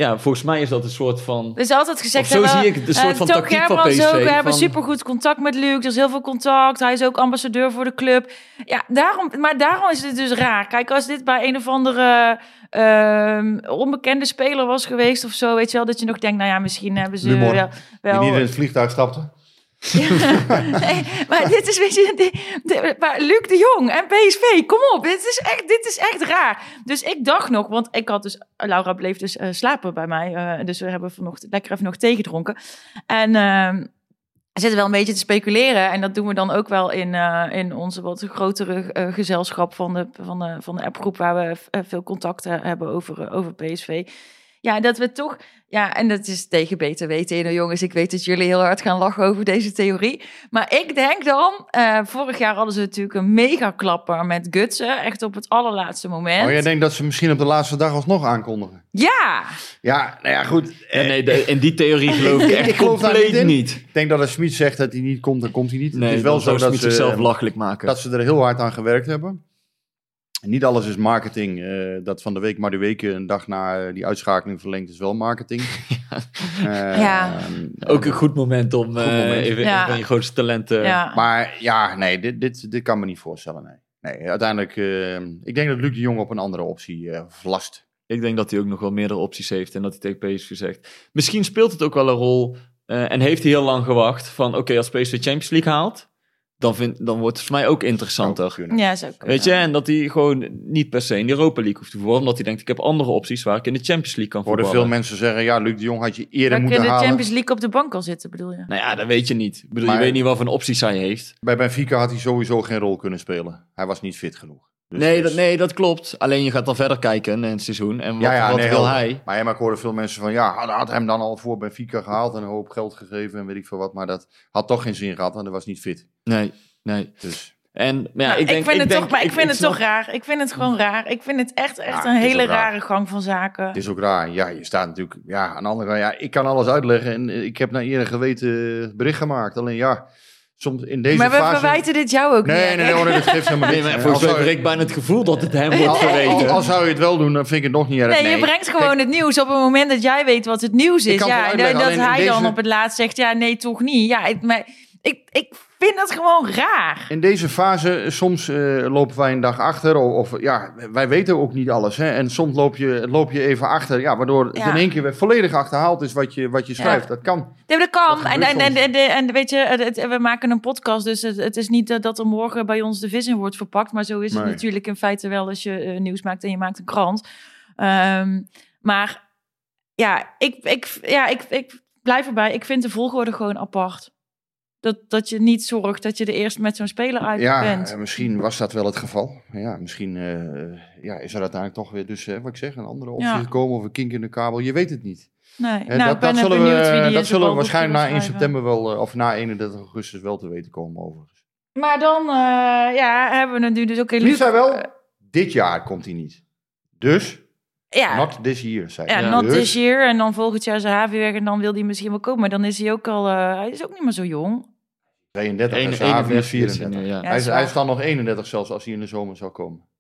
ja, volgens mij is dat een soort van. Er is altijd gezegd... Of zo zie ik het, een soort eh, van tactiek van PSV, ook, we hebben supergoed contact met Luc. Er is heel veel contact. Hij is ook ambassadeur voor de club. Ja, daarom, maar daarom is het dus raar. Kijk, als dit bij een of andere ehm, onbekende speler was geweest of zo, weet je wel, dat je nog denkt, nou ja, misschien hebben ze Humor. wel... Die wel niet in het vliegtuig stapte. *laughs* Nee, maar dit is, weet je, maar Luc de Jong en PSV, kom op, dit is echt, dit is echt raar. Dus ik dacht nog, want ik had dus, Laura bleef dus eh, slapen bij mij, eh, dus we hebben vanochtend lekker even nog thee gedronken. En ehm we zitten wel een beetje te speculeren en dat doen we dan ook wel in, eh, in onze wat grotere gezelschap van de, van de, van de appgroep waar we veel contacten hebben over, over PSV. Ja, dat we toch, ja, en dat is tegen beter weten, in, jongens. Ik weet dat jullie heel hard gaan lachen over deze theorie. Maar ik denk dan, eh, vorig jaar hadden ze natuurlijk een mega klapper met Gutsen, echt op het allerlaatste moment. Oh, jij denkt dat ze misschien op de laatste dag alsnog aankondigen? Ja, Ja, nou ja, goed. Ja, nee, de- in die theorie *laughs* geloof ik echt Ik geloof daar compleet niet in. niet. Ik denk dat als Smit zegt dat hij niet komt, dan komt hij niet. Nee, het is wel zo dat ze ze, zichzelf belachelijk maken. dat ze er heel hard aan gewerkt hebben. En niet alles is marketing. eh, dat van de week maar de weken een dag na eh, die uitschakeling verlengd is wel marketing. *laughs* Eh, Ja. Ook een goed moment om eh, moment. even Ja. van je grootste talenten... ja. Maar ja, nee, dit, dit, dit kan me niet voorstellen. Nee, nee uiteindelijk, ik denk dat Luc de Jong op een andere optie eh vlast. Ik denk dat hij ook nog wel meerdere opties heeft en dat hij tegen PSV zegt. Misschien speelt het ook wel een rol eh, en heeft hij heel lang gewacht van oké, als PSV Champions League haalt, dan, vind, dan wordt het voor mij ook interessanter. Ja, zo Weet je, en dat hij gewoon niet per se in de Europa League hoeft te voetballen, omdat hij denkt ik heb andere opties waar ik in de Champions League kan Ik hoorde voetballen. veel mensen zeggen, ja, Luc de Jong had je eerder in moeten de halen. Champions League op de bank al zitten, bedoel je? Nou ja, dat weet je niet. Ik bedoel, Maar- je weet niet wat voor opties hij heeft. Bij Benfica had hij sowieso geen rol kunnen spelen. Hij was niet fit genoeg. Dus- nee, dus- dat, nee, dat klopt. Alleen je gaat dan verder kijken in het seizoen. En wat, Ja, ja, wat nee, wil hij? Maar, ja, maar ik hoorde veel mensen van, ja, had, had hem dan al voor Benfica gehaald en een hoop geld gegeven en weet ik veel wat. Maar dat had toch geen zin gehad, want hij was niet fit. Nee, nee. Dus En maar ja, Nou, ik, denk, vind het denk- toch, maar ik, vind het snap- toch raar. Ik vind het gewoon raar. Ik vind het echt, echt Ja, een hele rare gang van zaken. het is ook raar. Ja, je staat natuurlijk, ja, aan de andere kant, ja, ik kan alles uitleggen en eh, ik heb naar eerder geweten bericht gemaakt. Alleen ja, soms in deze maar we fase... verwijten dit jou ook Nee, niet. nee, nee, hoor, dat geeft helemaal Nee, maar volgens mij je- bijna het gevoel dat het hem wordt al- al- verweten. Al zou je het wel doen, dan vind ik het nog niet erg. Nee, je brengt gewoon Kijk, het nieuws op het moment dat jij weet wat het nieuws Ik is. Ja, en dat hij dan op het laatst zegt, ja, nee, toch niet. Ja, ik, maar ik, ik vind dat gewoon raar. In deze fase, soms eh, lopen wij een dag achter. Of, of ja, wij weten ook niet alles. Hè? En soms loop je, loop je even achter. Ja, waardoor het Ja. in één keer weer volledig achterhaald is wat je, wat je schrijft. Ja. Dat kan. Nee, maar dat kan. Dat en, en, en, en, en weet je, het- we maken een podcast, dus het, het is niet eh, dat er morgen bij ons de vis in wordt verpakt. Maar zo is het natuurlijk in feite wel als je eh, nieuws maakt en je maakt een krant. Ehm, maar ja, ik, ik, ja ik, ik blijf erbij. Ik vind de volgorde gewoon apart. Dat, dat je niet zorgt dat je er eerst met zo'n speler uit Ja, bent. eh, misschien was dat wel het geval. Ja, misschien eh, ja, is er uiteindelijk toch weer, dus, eh, wat ik zeg, een andere optie Ja. gekomen. Of een kink in de kabel. Je weet het niet. Nee, nou, ik ben zullen we, dat zullen we waarschijnlijk na wil 1 schrijven. september wel, of na 31 augustus wel te weten komen overigens. Maar dan ja, hebben we het nu dus ook... Luc zei wel, dit jaar komt hij niet. Dus, Ja, not this year, zei Ja, not Dus- this year. En dan volgend jaar zijn Havi weg en dan wil hij misschien wel komen. Maar dan is hij ook al... hij is ook niet meer zo jong. 32 en is 31 is hij 34. nu, ja. Ja, hij, is, hij waar. is dan nog 31 zelfs als hij in de zomer zou komen.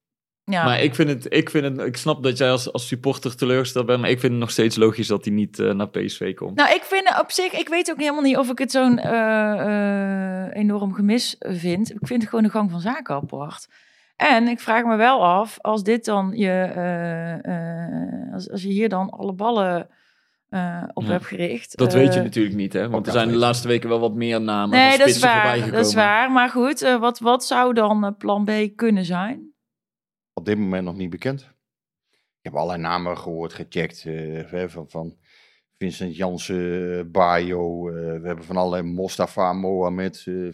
Ja. Maar ik vind het, ik vind het, ik snap dat jij als, als supporter teleurgesteld bent, maar ik vind het nog steeds logisch dat hij niet eh, naar PSV komt. Nou, ik vind op zich... Ik weet ook helemaal niet of ik het zo'n eh, eh, enorm gemis vind. Ik vind het gewoon een gang van zaken apart. En ik vraag me wel af, als dit dan je... eh, eh, als, als je hier dan alle ballen eh, op Ja. hebt gericht... dat eh, weet je natuurlijk niet, hè? Want er zijn de laatste weken wel wat meer namen Nee, van dat is waar. Dat is waar. Maar goed, eh, wat, wat zou dan eh, plan B kunnen zijn? Op dit moment nog niet bekend. Ik heb allerlei namen gehoord, gecheckt. eh, van, van Vincent Jansen, eh, Bayo. eh, we hebben van allerlei Mostafa, Mohamed. eh,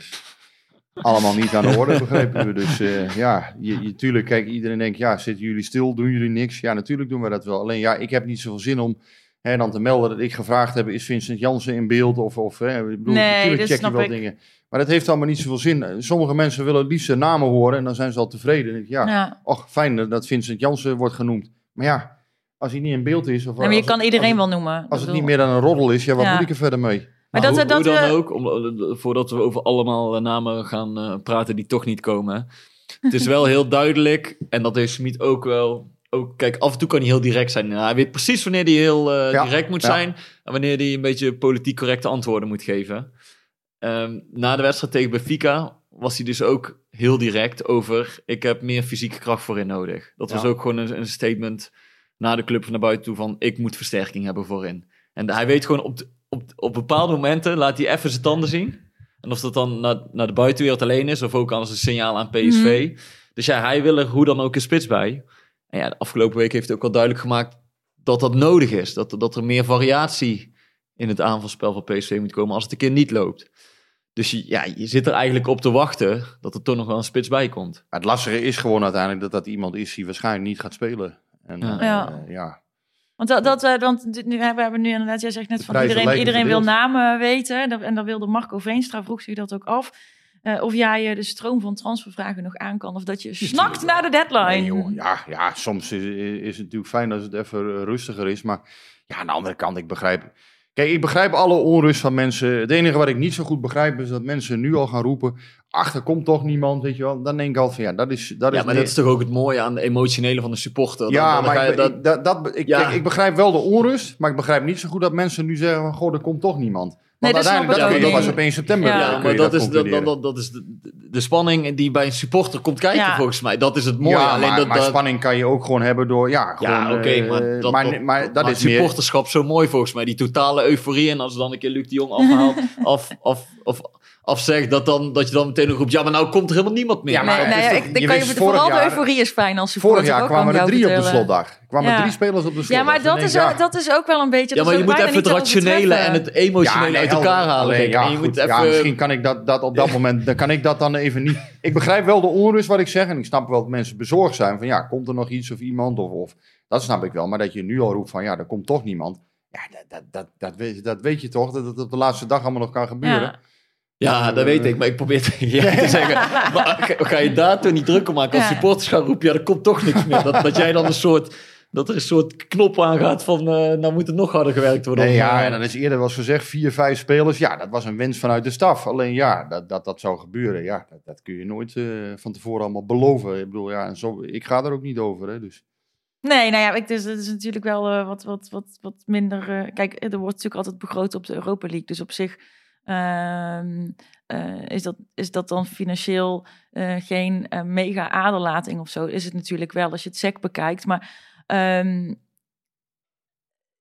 allemaal niet aan de orde, *laughs* begrepen we. Dus eh, ja, je, je, tuurlijk, kijk, iedereen denkt, ja, zitten jullie stil, doen jullie niks? Ja, natuurlijk doen we dat wel. Alleen ja, ik heb niet zoveel zin om hè, dan te melden dat ik gevraagd heb, is Vincent Jansen in beeld? Of, of hè, ik bedoel, Nee, natuurlijk check je wel ik. dingen. Maar dat heeft allemaal niet zoveel zin. Sommige mensen willen het liefst de namen horen en dan zijn ze al tevreden. Ja, Ja. Och, fijn dat Vincent Jansen wordt genoemd. Maar ja, als hij niet in beeld is... Of Nee, maar je als kan het- iedereen als wel noemen. als het niet meer dan een roddel is, ja, wat Ja. moet ik er verder mee? Maar dat, hoe, dat hoe dan we- ook, om, voordat we over allemaal eh, namen gaan eh, praten die toch niet komen. Het is wel heel duidelijk, en dat heeft Smit ook wel. Ook, kijk, af en toe kan hij heel direct zijn. Nou, hij weet precies wanneer hij heel eh, Ja, direct moet ja. zijn. En wanneer hij een beetje politiek correcte antwoorden moet geven. Ehm, na de wedstrijd tegen Benfica was hij dus ook heel direct over... ik heb meer fysieke kracht voorin nodig. Dat was ook gewoon een, een statement naar de club van naar buiten toe van... ik moet versterking hebben voorin. En hij weet gewoon op, op, op bepaalde momenten laat hij even zijn tanden zien. En of dat dan naar, naar de buitenwereld alleen is of ook als een signaal aan PSV. Dus ja, hij wil er hoe dan ook een spits bij. En ja, de afgelopen week heeft hij ook al duidelijk gemaakt dat dat nodig is. Dat, dat er meer variatie in het aanvalspel van PSV moet komen als het een keer niet loopt. Dus je, ja, je zit er eigenlijk op te wachten dat er toch nog wel een spits bij komt. Maar het lastige is gewoon uiteindelijk dat dat iemand is die waarschijnlijk niet gaat spelen. En, Ja. ja. Ja. ja. Want, dat, dat, eh, want nu, we hebben nu inderdaad, jij zegt net van iedereen, iedereen wil namen weten. En dan wilde Marco Veenstra, vroeg zich dat ook af. Eh, of jij eh, de stroom van transfervragen nog aan kan. Of dat je *laughs* snakt naar de deadline. Nee, joh. Ja, ja, soms is, is het natuurlijk fijn als het even eh, rustiger is. Maar ja, aan de andere kant, ik begrijp... Kijk, ik begrijp alle onrust van mensen. Het enige wat ik niet zo goed begrijp is dat mensen nu al gaan roepen... Ach, er komt toch niemand, weet je wel. Dan denk ik altijd van, ja, dat is... Dat Ja, is maar dat is toch ook het mooie aan de emotionele van de supporter. Ja, Dan- dan ga maar ik, dat, ik- dat, dat, ik, Ja. kijk, ik begrijp wel de onrust, maar ik begrijp niet zo goed dat mensen nu zeggen van, goh, er komt toch niemand. Want dat snap uiteindelijk, ik dat, was op 1 september. Ja. eh, maar je dat, is, dat, dat, dat is de, de spanning die bij een supporter komt kijken, Ja. volgens mij. Dat is het mooie. ja, Alleen maar, dat, maar dat- spanning kan je ook gewoon hebben door, ja, gewoon... ja, oké, eh, maar dat, maar, dat, maar dat maakt is meer... supporterschap zo mooi volgens mij. Die totale euforie. En als dan een keer Luc de Jong afhaalt, *laughs* af, af, of afzegt, dat, dan, dat je dan meteen nog roept... Ja, maar nou komt er helemaal niemand meer. Ja, maar Nee, nee, toch- ik, je kan je vooral de euforie is fijn als supporter. Vorig jaar kwamen er drie op de slotdag. Er kwamen Ja. drie spelers op de slotdag. Ja, maar dat is, ja, dat is ook wel een beetje... Ja, dat maar je moet even het te rationele en het emotionele nee, uit elkaar halen. Alleen, ja, en je goed, moet ja, even... misschien kan ik dat, dat op dat *laughs* moment, dan kan ik dat dan even niet. Ik begrijp wel de onrust wat ik zeg en ik snap wel dat mensen bezorgd zijn van ja, komt er nog iets of iemand of, of dat snap ik wel. Maar dat je nu al roept van ja, er komt toch niemand. Ja, dat, dat, dat, dat, weet, dat weet je toch, dat het op de laatste dag allemaal nog kan gebeuren. Ja. Ja, dat weet ik, maar ik probeer *laughs* jij te *laughs* zeggen. Maar ga, je daar toen niet druk om maken? Als Ja. supporters gaan roepen, ja, er komt toch niks meer. Dat, dat jij dan een soort, dat er een soort knop aangaat van, eh, nou moet het nog harder gewerkt worden. Nee, ja, en dat is eerder was gezegd, vier, vijf spelers. Ja, dat was een wens vanuit de staf. Alleen ja, dat dat, dat zou gebeuren. Ja, dat, dat kun je nooit eh, van tevoren allemaal beloven. Ik bedoel, ja, en zo, ik ga er ook niet over. Hè, dus. Nee, nou ja, ik, dus, het is natuurlijk wel eh, wat, wat, wat, wat minder... kijk, er wordt natuurlijk altijd begroot op de Europa League. Dus op zich ehm, eh, is, dat, is dat dan financieel eh, geen mega aderlating of zo. Is het natuurlijk wel als je het sec bekijkt. Maar ehm,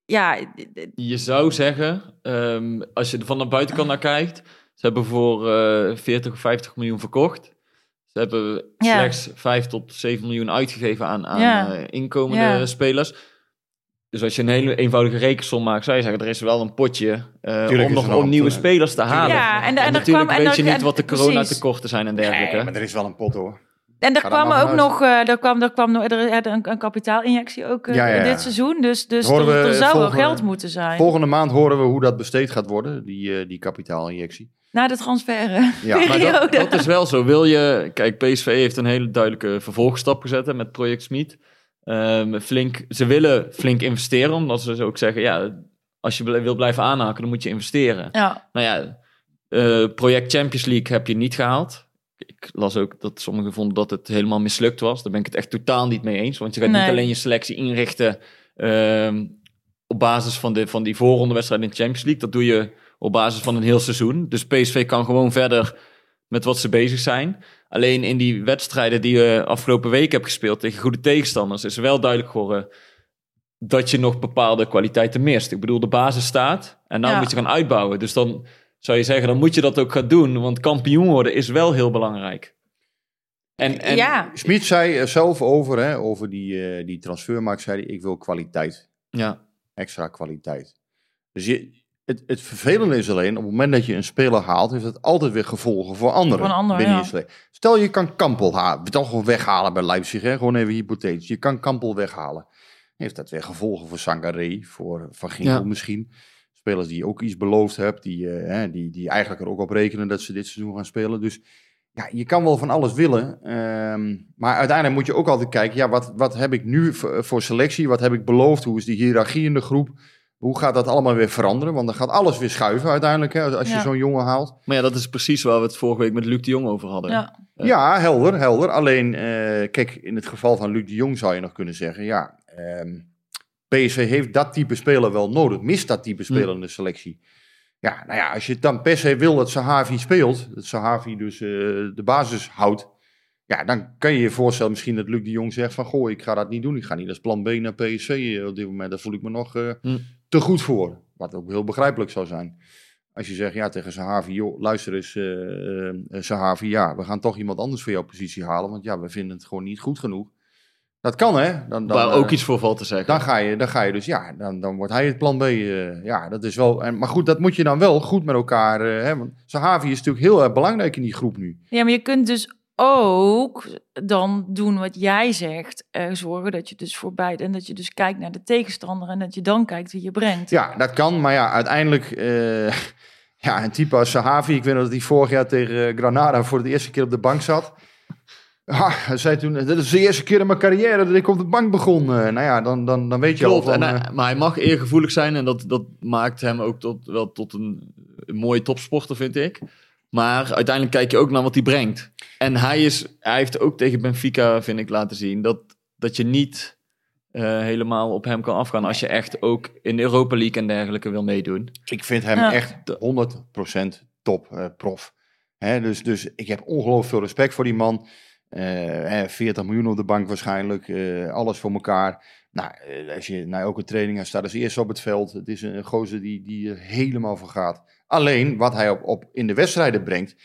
ja, Je zou zeggen, ehm, als je er van de buitenkant naar kijkt, ze hebben voor eh 40 of 50 miljoen verkocht. Ze hebben Ja. slechts 5 tot 7 miljoen uitgegeven aan, aan Ja. eh, inkomende Ja. spelers. Dus als je een hele eenvoudige rekensom maakt, zou je zeggen, er is wel een potje eh, om nog om nieuwe spelers te halen. Ja, en natuurlijk kwam- en weet je niet en- wat de precies. coronatekorten zijn en dergelijke. Nee, maar er is wel een pot hoor. En er kwam ook nog, eh er kwam, er kwam nog, er een, een kapitaalinjectie ook eh, Ja, ja, ja. dit seizoen. Dus, dus er, er zou wel geld moeten zijn. Volgende maand horen we hoe dat besteed gaat worden, die, eh, die kapitaalinjectie. Na de transfer. Ja, Maar dat, dat is wel zo. Wil je, kijk, PSV heeft een hele duidelijke vervolgstap gezet hè, met Project Smit. Ehm, flink, ze willen flink investeren, omdat ze ook zeggen, ja, als je wil blijven aanhaken, dan moet je investeren. Ja, Nou ja, eh, project Champions League heb je niet gehaald. Ik las ook dat sommigen vonden dat het helemaal mislukt was. Daar ben ik het echt totaal niet mee eens. Want je gaat Nee. niet alleen je selectie inrichten ehm, op basis van, de, van die voorrondewedstrijd in de Champions League. Dat doe je op basis van een heel seizoen. Dus PSV kan gewoon verder met wat ze bezig zijn. Alleen in die wedstrijden die je afgelopen week hebt gespeeld tegen goede tegenstanders, is wel duidelijk geworden dat je nog bepaalde kwaliteiten mist. Ik bedoel, de basis staat en nou Ja. moet je gaan uitbouwen. Dus dan zou je zeggen, dan moet je dat ook gaan doen. Want kampioen worden is wel heel belangrijk. En, en ja. Smit zei er zelf over, hè, over die, eh, die transfermarkt, zei hij, ik wil kwaliteit. ja. extra kwaliteit. Dus je, het, het vervelende is alleen, op het moment dat je een speler haalt, heeft het altijd weer gevolgen voor anderen. Voor een ander, binnen ja. je selectie. Stel je kan Kampel halen, toch gewoon weghalen bij Leipzig, hè? gewoon even hypothetisch. Je kan Kampel weghalen. Heeft dat weer gevolgen voor Sangaré, voor Van Ginkel Ja. misschien. Spelers die je ook iets beloofd hebt, die, eh, hè, die, die eigenlijk er ook op rekenen dat ze dit seizoen gaan spelen. Dus ja, je kan wel van alles willen. ehm, maar uiteindelijk moet je ook altijd kijken, ja, wat, wat heb ik nu voor, selectie? Wat heb ik beloofd? Hoe is die hiërarchie in de groep? Hoe gaat dat allemaal weer veranderen? Want dan gaat alles weer schuiven uiteindelijk, hè, als, je Ja. zo'n jongen haalt. Maar ja, dat is precies waar we het vorige week met Luc de Jong over hadden. Ja. Ja, helder, helder. Alleen, eh, kijk, in het geval van Luc de Jong zou je nog kunnen zeggen, ja, ehm, PSV heeft dat type speler wel nodig, mist dat type speler in de selectie. Ja, nou ja, als je het dan per se wil dat Sahavi speelt, dat Sahavi dus eh, de basis houdt, ja, dan kan je je voorstellen misschien dat Luc de Jong zegt van, goh, ik ga dat niet doen, ik ga niet als plan B naar PSV eh, op dit moment, daar voel ik me nog eh, Hm. te goed voor. Wat ook heel begrijpelijk zou zijn. Als je zegt ja, tegen Sahavi, joh, luister eens, eh, Sahavi, ja, we gaan toch iemand anders voor jouw positie halen, want ja, we vinden het gewoon niet goed genoeg. Dat kan, hè? Dan, dan, waar eh, ook iets voor valt te zeggen. dan ga je, dan ga je dus, ja, dan, dan wordt hij het plan B. eh, ja, dat is wel. En, maar goed, dat moet je dan wel goed met elkaar. eh, hè, want Sahavi is natuurlijk heel erg belangrijk in die groep nu. Ja, maar je kunt dus ook dan doen wat jij zegt. eh, zorgen dat je dus voorbij en dat je dus kijkt naar de tegenstander en dat je dan kijkt wie je brengt. Ja, dat kan, maar ja, uiteindelijk. eh, *laughs* ja, een type als Sahavi, ik weet nog dat hij vorig jaar tegen Granada voor de eerste keer op de bank zat. Ja, hij zei toen, dit is de eerste keer in mijn carrière dat ik op de bank begon. Eh, nou ja, dan, dan, dan weet je Klopt, al van... en hij- eh, maar hij mag eergevoelig zijn en dat, dat maakt hem ook tot, wel tot een, een mooie topsporter, vind ik. Maar uiteindelijk kijk je ook naar wat hij brengt. En hij, is, hij heeft ook tegen Benfica, vind ik, laten zien dat, dat je niet eh, helemaal op hem kan afgaan als je echt ook in de Europa League en dergelijke wil meedoen. Ik vind hem Ja. echt 100% top eh, prof. Hè, dus, dus ik heb ongelooflijk veel respect voor die man. Eh, hè, 40 miljoen op de bank waarschijnlijk. eh, alles voor elkaar. Nou, eh, als je naar elke training hij staat als eerste op het veld. Het is een gozer die, die er helemaal voor gaat. Alleen wat hij op, op in de wedstrijden brengt.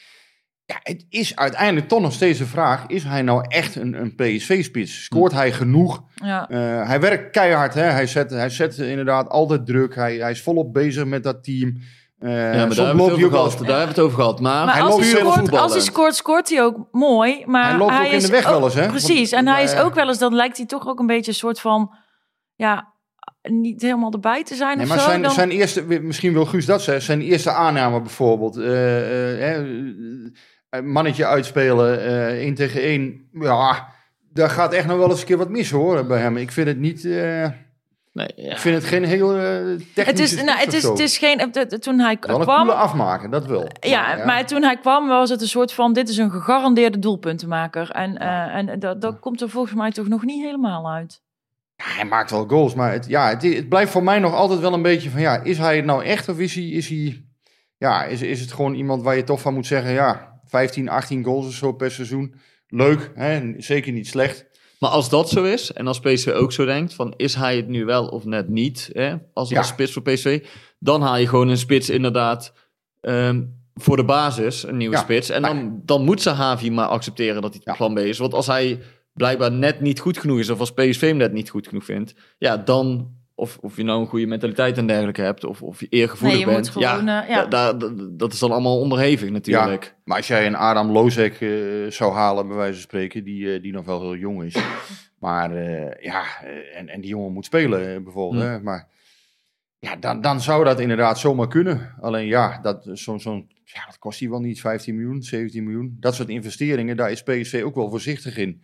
Ja, het is uiteindelijk toch nog steeds de vraag. Is hij nou echt een, een PSV-spits? Scoort hij genoeg? Ja. Eh, hij werkt keihard, hè? Hij, zet, hij zet inderdaad altijd druk. Hij, hij is volop bezig met dat team. Eh, Ja, maar daar hebben, we gehad. daar hebben we het over gehad. Maar, Maar hij als loopt hij, scoort, voetballen. als hij scoort, scoort hij ook mooi. Maar Hij loopt ook in de weg wel eens, hè? Precies. Want- en hij is ook wel eens, dan lijkt hij toch ook een beetje een soort van, ja, niet helemaal erbij te zijn Nee, of maar zo. zijn, dan, zijn eerste, misschien wil Guus dat zeggen, zijn eerste aanname bijvoorbeeld. eh, eh, mannetje uitspelen, eh één tegen één. Ja, daar gaat echt nog wel eens een keer wat mis hoor bij hem. Ik vind het niet, eh, nee, ja. ik vind het geen heel technisch. het is, nou, het is, het is geen, het- toen hij wel een kwam, afmaken, dat wel. Ja, maar toen hij kwam was het een soort van... dit is een gegarandeerde doelpuntenmaker. En, eh, en dat, dat komt er volgens mij toch nog niet helemaal uit. Ja, hij maakt wel goals, maar het, ja, het, het blijft voor mij nog altijd wel een beetje van, ja, is hij het nou echt of is hij, is hij, ja, is, is het gewoon iemand waar je toch van moet zeggen, ja, 15, 18 goals of zo per seizoen, leuk, hè, zeker niet slecht. Maar als dat zo is, en als PSV ook zo denkt, van is hij het nu wel of net niet, hè, als, Ja. als spits voor PSV, dan haal je gewoon een spits inderdaad ehm, voor de basis, een nieuwe Ja. spits. En dan, dan moet Sahavi maar accepteren dat hij plan B is. Want als hij blijkbaar net niet goed genoeg is, of als PSV hem net niet goed genoeg vindt, ja, dan, of, of je nou een goede mentaliteit en dergelijke hebt, of, of je eergevoelig Nee, je moet bent, gewoon, ja, eh, ja. da- da- da- dat is dan allemaal onderhevig natuurlijk. Maar als jij een Adam Lozek eh, zou halen, bij wijze van spreken, die, eh, die nog wel heel jong is. *laughs* Maar eh, ja, en, en die jongen moet spelen bijvoorbeeld. Hè? Maar ja, dan, dan zou dat inderdaad zomaar kunnen. Alleen ja, dat, zo'n, zo'n, ja, dat kost hij wel niet 15 miljoen, 17 miljoen. Dat soort investeringen, daar is PSV ook wel voorzichtig in.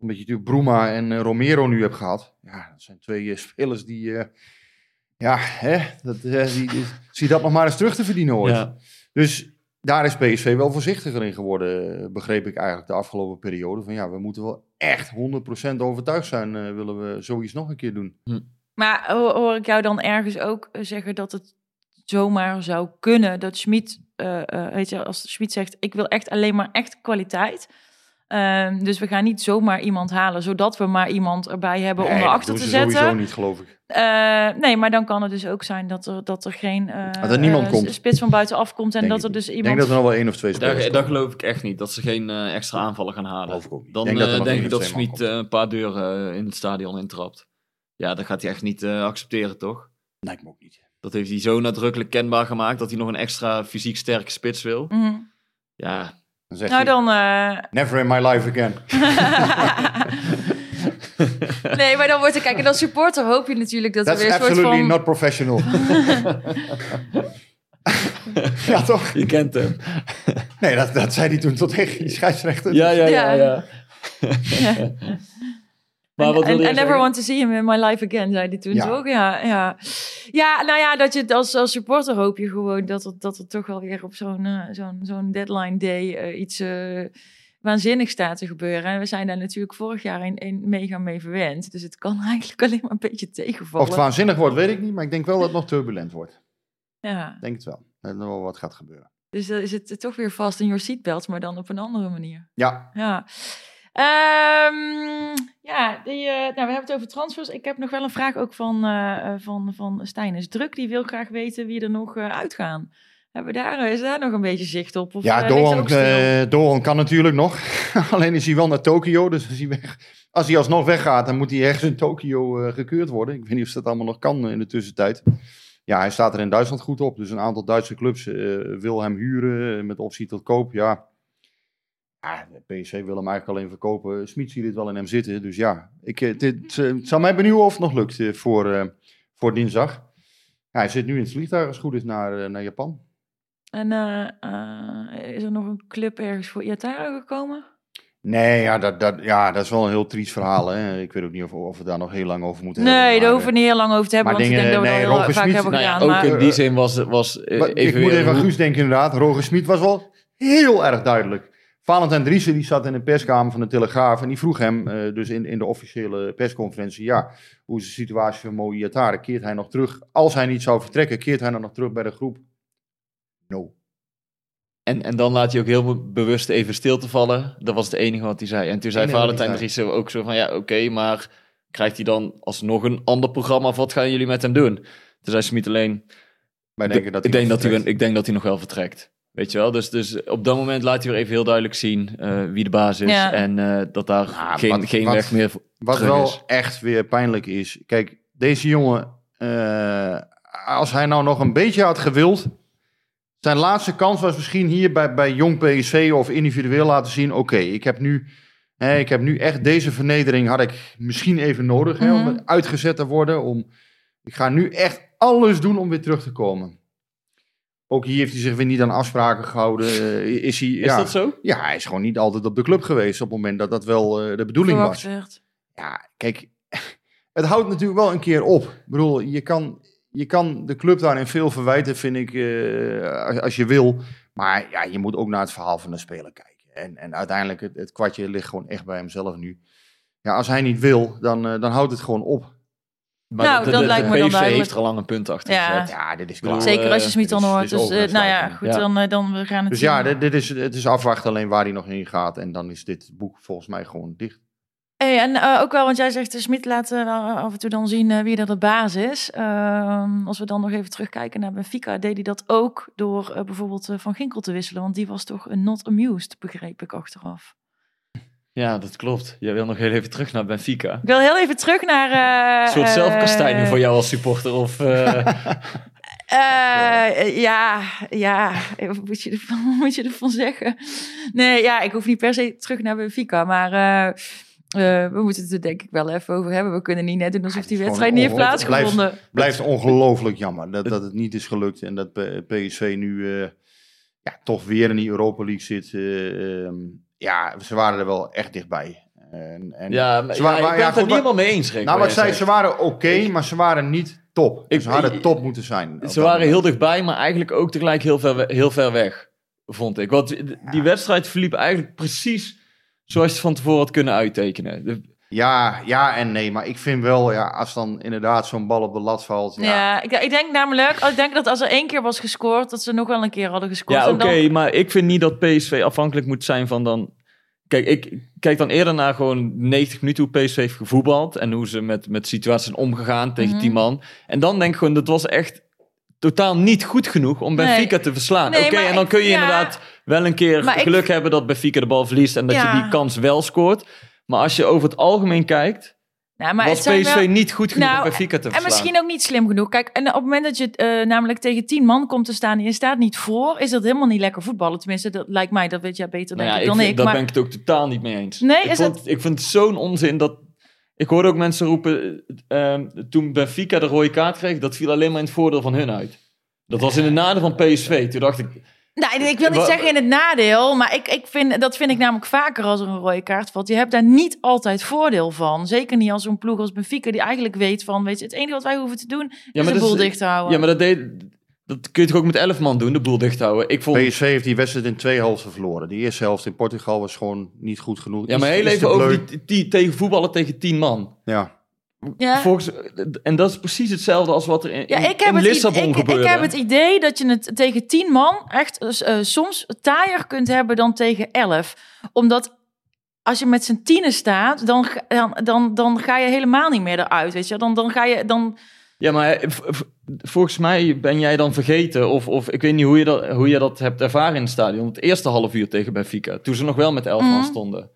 Omdat je natuurlijk Bruma en eh, Romero nu hebt gehad. Ja, dat zijn twee eh, spelers die... eh, ja, hè, dat, die, die- zie dat nog maar eens terug te verdienen ooit. Ja. Dus daar is PSV wel voorzichtiger in geworden, begreep ik eigenlijk de afgelopen periode. Van ja, we moeten wel echt 100% overtuigd zijn, eh, willen we zoiets nog een keer doen. Maar ho- hoor ik jou dan ergens ook zeggen dat het zomaar zou kunnen dat Schmid, eh, eh, weet je, als Schmid zegt, ik wil echt alleen maar echt kwaliteit. Ehm, dus we gaan niet zomaar iemand halen, zodat we maar iemand erbij hebben om Nee, dat erachter te ze sowieso zetten. niet, geloof ik. Eh, nee, maar dan kan het dus ook zijn dat er, dat er geen eh, Dat er niemand eh, komt. spits van buitenaf komt en Denk dat ik er dus iemand... Ik denk dat er nog wel één of twee spelers Daar, daar geloof ik echt niet. Dat ze geen eh, extra aanvallen gaan halen. Ik. Dan Ik denk dat één ik dat Smit eh, een paar deuren eh, in het stadion intrapt. Ja, dat gaat hij echt niet eh, accepteren, toch? Lijkt me ook niet. Dat heeft hij zo nadrukkelijk kenbaar gemaakt dat hij nog een extra fysiek sterke spits wil. Mhm. Ja, Dan zegt Nou hij, dan... eh, never in my life again. *laughs* nee, maar dan wordt er... Kijk, en als supporter hoop je natuurlijk dat er That's weer een soort absolutely van... not professional. *laughs* ja, toch? je kent hem. Nee, dat, dat zei hij toen tot tegen die scheidsrechter. Ja, ja, Ja. ja. ja. *laughs* Maar wat je I never want to see him in my life again, zei hij toen Ja. toch? Ja, ja. ja, nou ja, dat je het als, als supporter hoop je gewoon dat er, dat er toch wel weer op zo'n eh, zo'n zo'n deadline day eh, iets eh waanzinnigs staat te gebeuren. En we zijn daar natuurlijk vorig jaar een, een mega mee verwend. Dus het kan *laughs* eigenlijk alleen maar een beetje tegenvallen. Of het waanzinnig wordt, weet ik niet. Maar ik denk wel dat het nog turbulent wordt. ja. Ik denk het wel. Dat er wel wat gaat gebeuren. Dus dan is het toch weer vast in your seatbelt, maar dan op een andere manier. Ja, Ja. Ehm, ja, die, eh, nou, we hebben het over transfers. Ik heb nog wel een vraag ook van, eh eh, van, van Stijn is Druk. Die wil graag weten wie er nog uitgaan. Hebben we daar, is daar nog een beetje zicht op? Of, ja Doan kan natuurlijk nog. *laughs* Alleen is hij wel naar Tokio. Dus als hij, weg, als hij alsnog weggaat, dan moet hij ergens in Tokio gekeurd worden. Ik weet niet of dat allemaal nog kan in de tussentijd. Ja, hij staat er in Duitsland goed op. Dus een aantal Duitse clubs wil hem huren met optie tot koop. Ja. Ja, de PSV wil hem eigenlijk alleen verkopen. Smit ziet het wel in hem zitten. Dus ja, ik, eh, dit, eh, het zou mij benieuwen of het nog lukt eh, voor, eh, voor dinsdag. Ja, hij zit nu in het vliegtuig als het goed is naar, naar Japan. En eh, eh, is er nog een club ergens voor Iatara gekomen? Nee, ja dat, dat, ja, dat is wel een heel triest verhaal. Hè. Ik weet ook niet of, of we daar nog heel lang over moeten hebben. Nee, daar hoeven we niet heel lang over te hebben. maar Want ik denk dat dingen- we dat nee, heel Roger vaak Smit- hebben Nou ja, gedaan. ook maar, in die zin was, was Maar even ik moet even aan Guus denken inderdaad. Roger Smit was wel heel erg duidelijk. Valentijn Driessen die zat in de perskamer van de Telegraaf en die vroeg hem eh, dus in, in de officiële persconferentie, ja, hoe is de situatie van Mo Iatare? Keert hij nog terug? Als hij niet zou vertrekken, keert hij dan nog terug bij de groep? No. En, en dan laat hij ook heel be- bewust even stil te vallen. Dat was het enige wat hij zei. En toen zei hij Valentijn. Driessen ook zo van... Ja, oké, maar krijgt hij dan alsnog een ander programma? Of wat gaan jullie met hem doen? Toen zei Smit alleen... Ik, dat ik denk dat hij, ik denk dat hij nog wel vertrekt. Weet je wel? Dus, dus op dat moment laat hij weer even heel duidelijk zien eh, wie de baas is. Ja. En eh, dat daar Ja, geen, wat- geen wat- weg meer voor- Wat wel is. echt weer pijnlijk is. Kijk, deze jongen, eh, als hij nou nog een beetje had gewild. Zijn laatste kans was misschien hier bij, bij jong PSV of individueel laten zien. Oké, ik heb nu. Hè, ik heb nu echt deze vernedering had ik misschien even nodig hè, Mhm. om uitgezet te worden. Om, ik ga nu echt alles doen om weer terug te komen. Ook hier heeft hij zich weer niet aan afspraken gehouden. Eh, is hij, Is ja, dat zo? ja, hij is gewoon niet altijd op de club geweest op het moment dat dat wel eh, de bedoeling was. Ja, kijk, *laughs* het houdt natuurlijk wel een keer op. Ik bedoel, je kan, je kan de club daarin veel verwijten, vind ik, eh, als, als je wil. Maar ja, je moet ook naar het verhaal van de speler kijken. En, en uiteindelijk, het, het kwartje ligt gewoon echt bij hemzelf nu. Ja, als hij niet wil, dan, dan houdt het gewoon op. Maar Nou, de, dat de, lijkt de me dan duidelijk. heeft er al lang een punt achter Ja. gezet. Ja, dit is klaar. Zeker als je eh, Smit dan hoort. Dus eh, nou ja, goed, Ja. dan, eh, dan we gaan het Dus zien. ja, dit, dit is, het is afwachten alleen waar hij nog heen gaat. En dan is dit boek volgens mij gewoon dicht. Hey, en eh, ook wel, want jij zegt, de Smit laat af en toe dan zien wie er de baas is. Ehm, als we dan nog even terugkijken naar Benfica, deed hij dat ook door bijvoorbeeld Van Ginkel te wisselen. Want die was toch een not amused, begreep ik achteraf. Ja, dat klopt. Jij wil nog heel even terug naar Benfica. Ik wil heel even terug naar... eh, Een soort eh, zelfkastijding voor jou als supporter. Of, eh, *laughs* Eh, ja, ja, wat moet je, ervan, *laughs* wat moet je ervan zeggen? Nee, ja, ik hoef niet per se terug naar Benfica, maar eh, eh, we moeten het er denk ik wel even over hebben. We kunnen niet net doen alsof die wedstrijd niet heeft ongelooflijk. Het plaatsgevonden. Blijft ongelooflijk jammer dat, dat het niet is gelukt. En dat PSV nu eh, ja, toch weer in die Europa League zit. eh, ehm, ja, ze waren er wel echt dichtbij. En, en ja, maar, Ze ja, wa- ik ben ja, het er niet helemaal mee eens, Rick. nou, wat zei, ze waren oké, maar ze waren niet top. Ik- ze hadden top moeten zijn. Ze waren heel dichtbij, maar eigenlijk ook tegelijk heel ver, heel ver weg, vond ik. Want die wedstrijd verliep eigenlijk precies zoals je het van tevoren had kunnen uittekenen. De- Ja, ja en nee. Maar ik vind wel, ja, als dan inderdaad zo'n bal op de lat valt. Ja, Ja, ik, ik denk namelijk, ik denk dat als er één keer was gescoord, dat ze nog wel een keer hadden gescoord. Ja, oké, dan- maar ik vind niet dat PSV afhankelijk moet zijn van dan... Kijk, ik kijk dan eerder naar gewoon 90 minuten hoe PSV heeft gevoetbald... en hoe ze met, met situaties zijn omgegaan tegen Mhm. 10 man. En dan denk ik gewoon, dat was echt totaal niet goed genoeg om Nee. Benfica te verslaan. Nee, Oké, en dan ik- kun je ja. inderdaad wel een keer ik- geluk hebben dat Benfica de bal verliest... en dat Ja. je die kans wel scoort. Maar als je over het algemeen kijkt, Nou, maar was PSV wel- niet goed genoeg Nou, om Benfica te En verslaan. misschien ook niet slim genoeg. Kijk, en op het moment dat je eh, namelijk tegen tien man komt te staan en je staat niet voor, is dat helemaal niet lekker voetballen. Tenminste, dat lijkt mij, dat weet jij beter Nou ja, ik dan vind- ik. Daar maar ben ik het ook totaal niet mee eens. Nee, ik is vond, ik vind het zo'n onzin dat... Ik hoorde ook mensen roepen, ehm, toen Benfica de rode kaart kreeg, dat viel alleen maar in het voordeel van hun uit. Dat was in de nadeel van PSV. Toen dacht ik, Nou, ik wil niet zeggen in het nadeel, maar ik, ik vind, dat vind ik namelijk vaker als er een rode kaart valt. Je hebt daar niet altijd voordeel van. Zeker niet als zo'n ploeg als Benfica die eigenlijk weet van, weet je, het enige wat wij hoeven te doen is de boel is- dicht te houden. Ja, maar dat, deed, dat kun je toch ook met 11 man doen, de boel dicht houden. Ik vond, PSV heeft die wedstrijd in twee helften verloren. De eerste helft in Portugal was gewoon niet goed genoeg. ja, maar heel even over die, die tegen voetballen tegen 10 man. Ja. Ja. Volgens, en dat is precies hetzelfde als wat er in, Ja, ik heb, in Lissabon ik, gebeurde. ik heb het idee dat je het tegen tien man echt eh, soms taaier kunt hebben dan tegen elf. Omdat als je met z'n tienen staat, dan, ga- dan, dan, dan ga je helemaal niet meer eruit. Weet je? Dan, dan ga je. Dan, Ja, maar eh, volgens mij ben jij dan vergeten, of, of ik weet niet hoe je, dat, hoe je dat hebt ervaren in het stadion. Het eerste half uur tegen Benfica, toen ze nog wel met 11 man Mhm. stonden.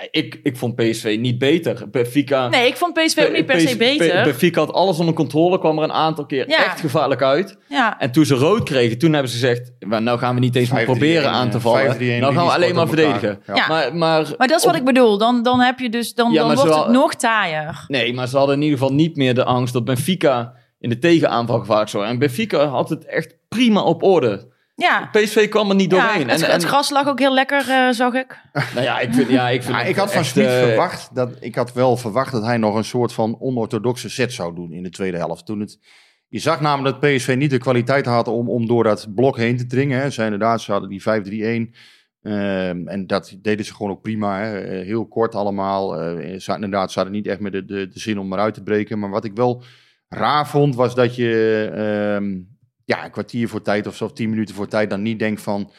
Ja, ik, ik vond PSV niet beter. Benfica, nee, ik vond PSV ook niet per se beter. Benfica had alles onder controle, kwam er een aantal keer Ja. echt gevaarlijk uit. ja. En toen ze rood kregen, toen hebben ze gezegd, "Maar nou gaan we niet eens meer 5-3-1, proberen aan te vallen. 5-3-1 Nou gaan we alleen maar verdedigen. Ja. Maar, maar, Maar dat is wat op- ik bedoel. Dan, dan heb je dus, dan, Ja, dan wordt het nog taaier. Nee, maar ze hadden in ieder geval niet meer de angst dat Benfica in de tegenaanval gevaarlijk zou. En Benfica had het echt prima op orde. Ja. PSV kwam er niet Ja, doorheen. het, en, het gras lag ook heel lekker, eh, zag ik. Nou ja, ik vind, ja, ik vind Ja, ik had van Smit eh, verwacht dat ik had wel verwacht dat hij nog een soort van onorthodoxe set zou doen in de tweede helft. Toen het, je zag namelijk dat PSV niet de kwaliteit had om, om door dat blok heen te dringen. Hè. Ze inderdaad, ze hadden die 5-3-1. ehm, en dat deden ze gewoon ook prima. Hè. Eh, Heel kort allemaal. Eh, ze, hadden inderdaad, ze hadden niet echt meer de, de, de zin om eruit te breken. Maar wat ik wel raar vond, was dat je ehm, ja, een kwartier voor tijd of zo, of tien minuten voor tijd dan niet denkt van...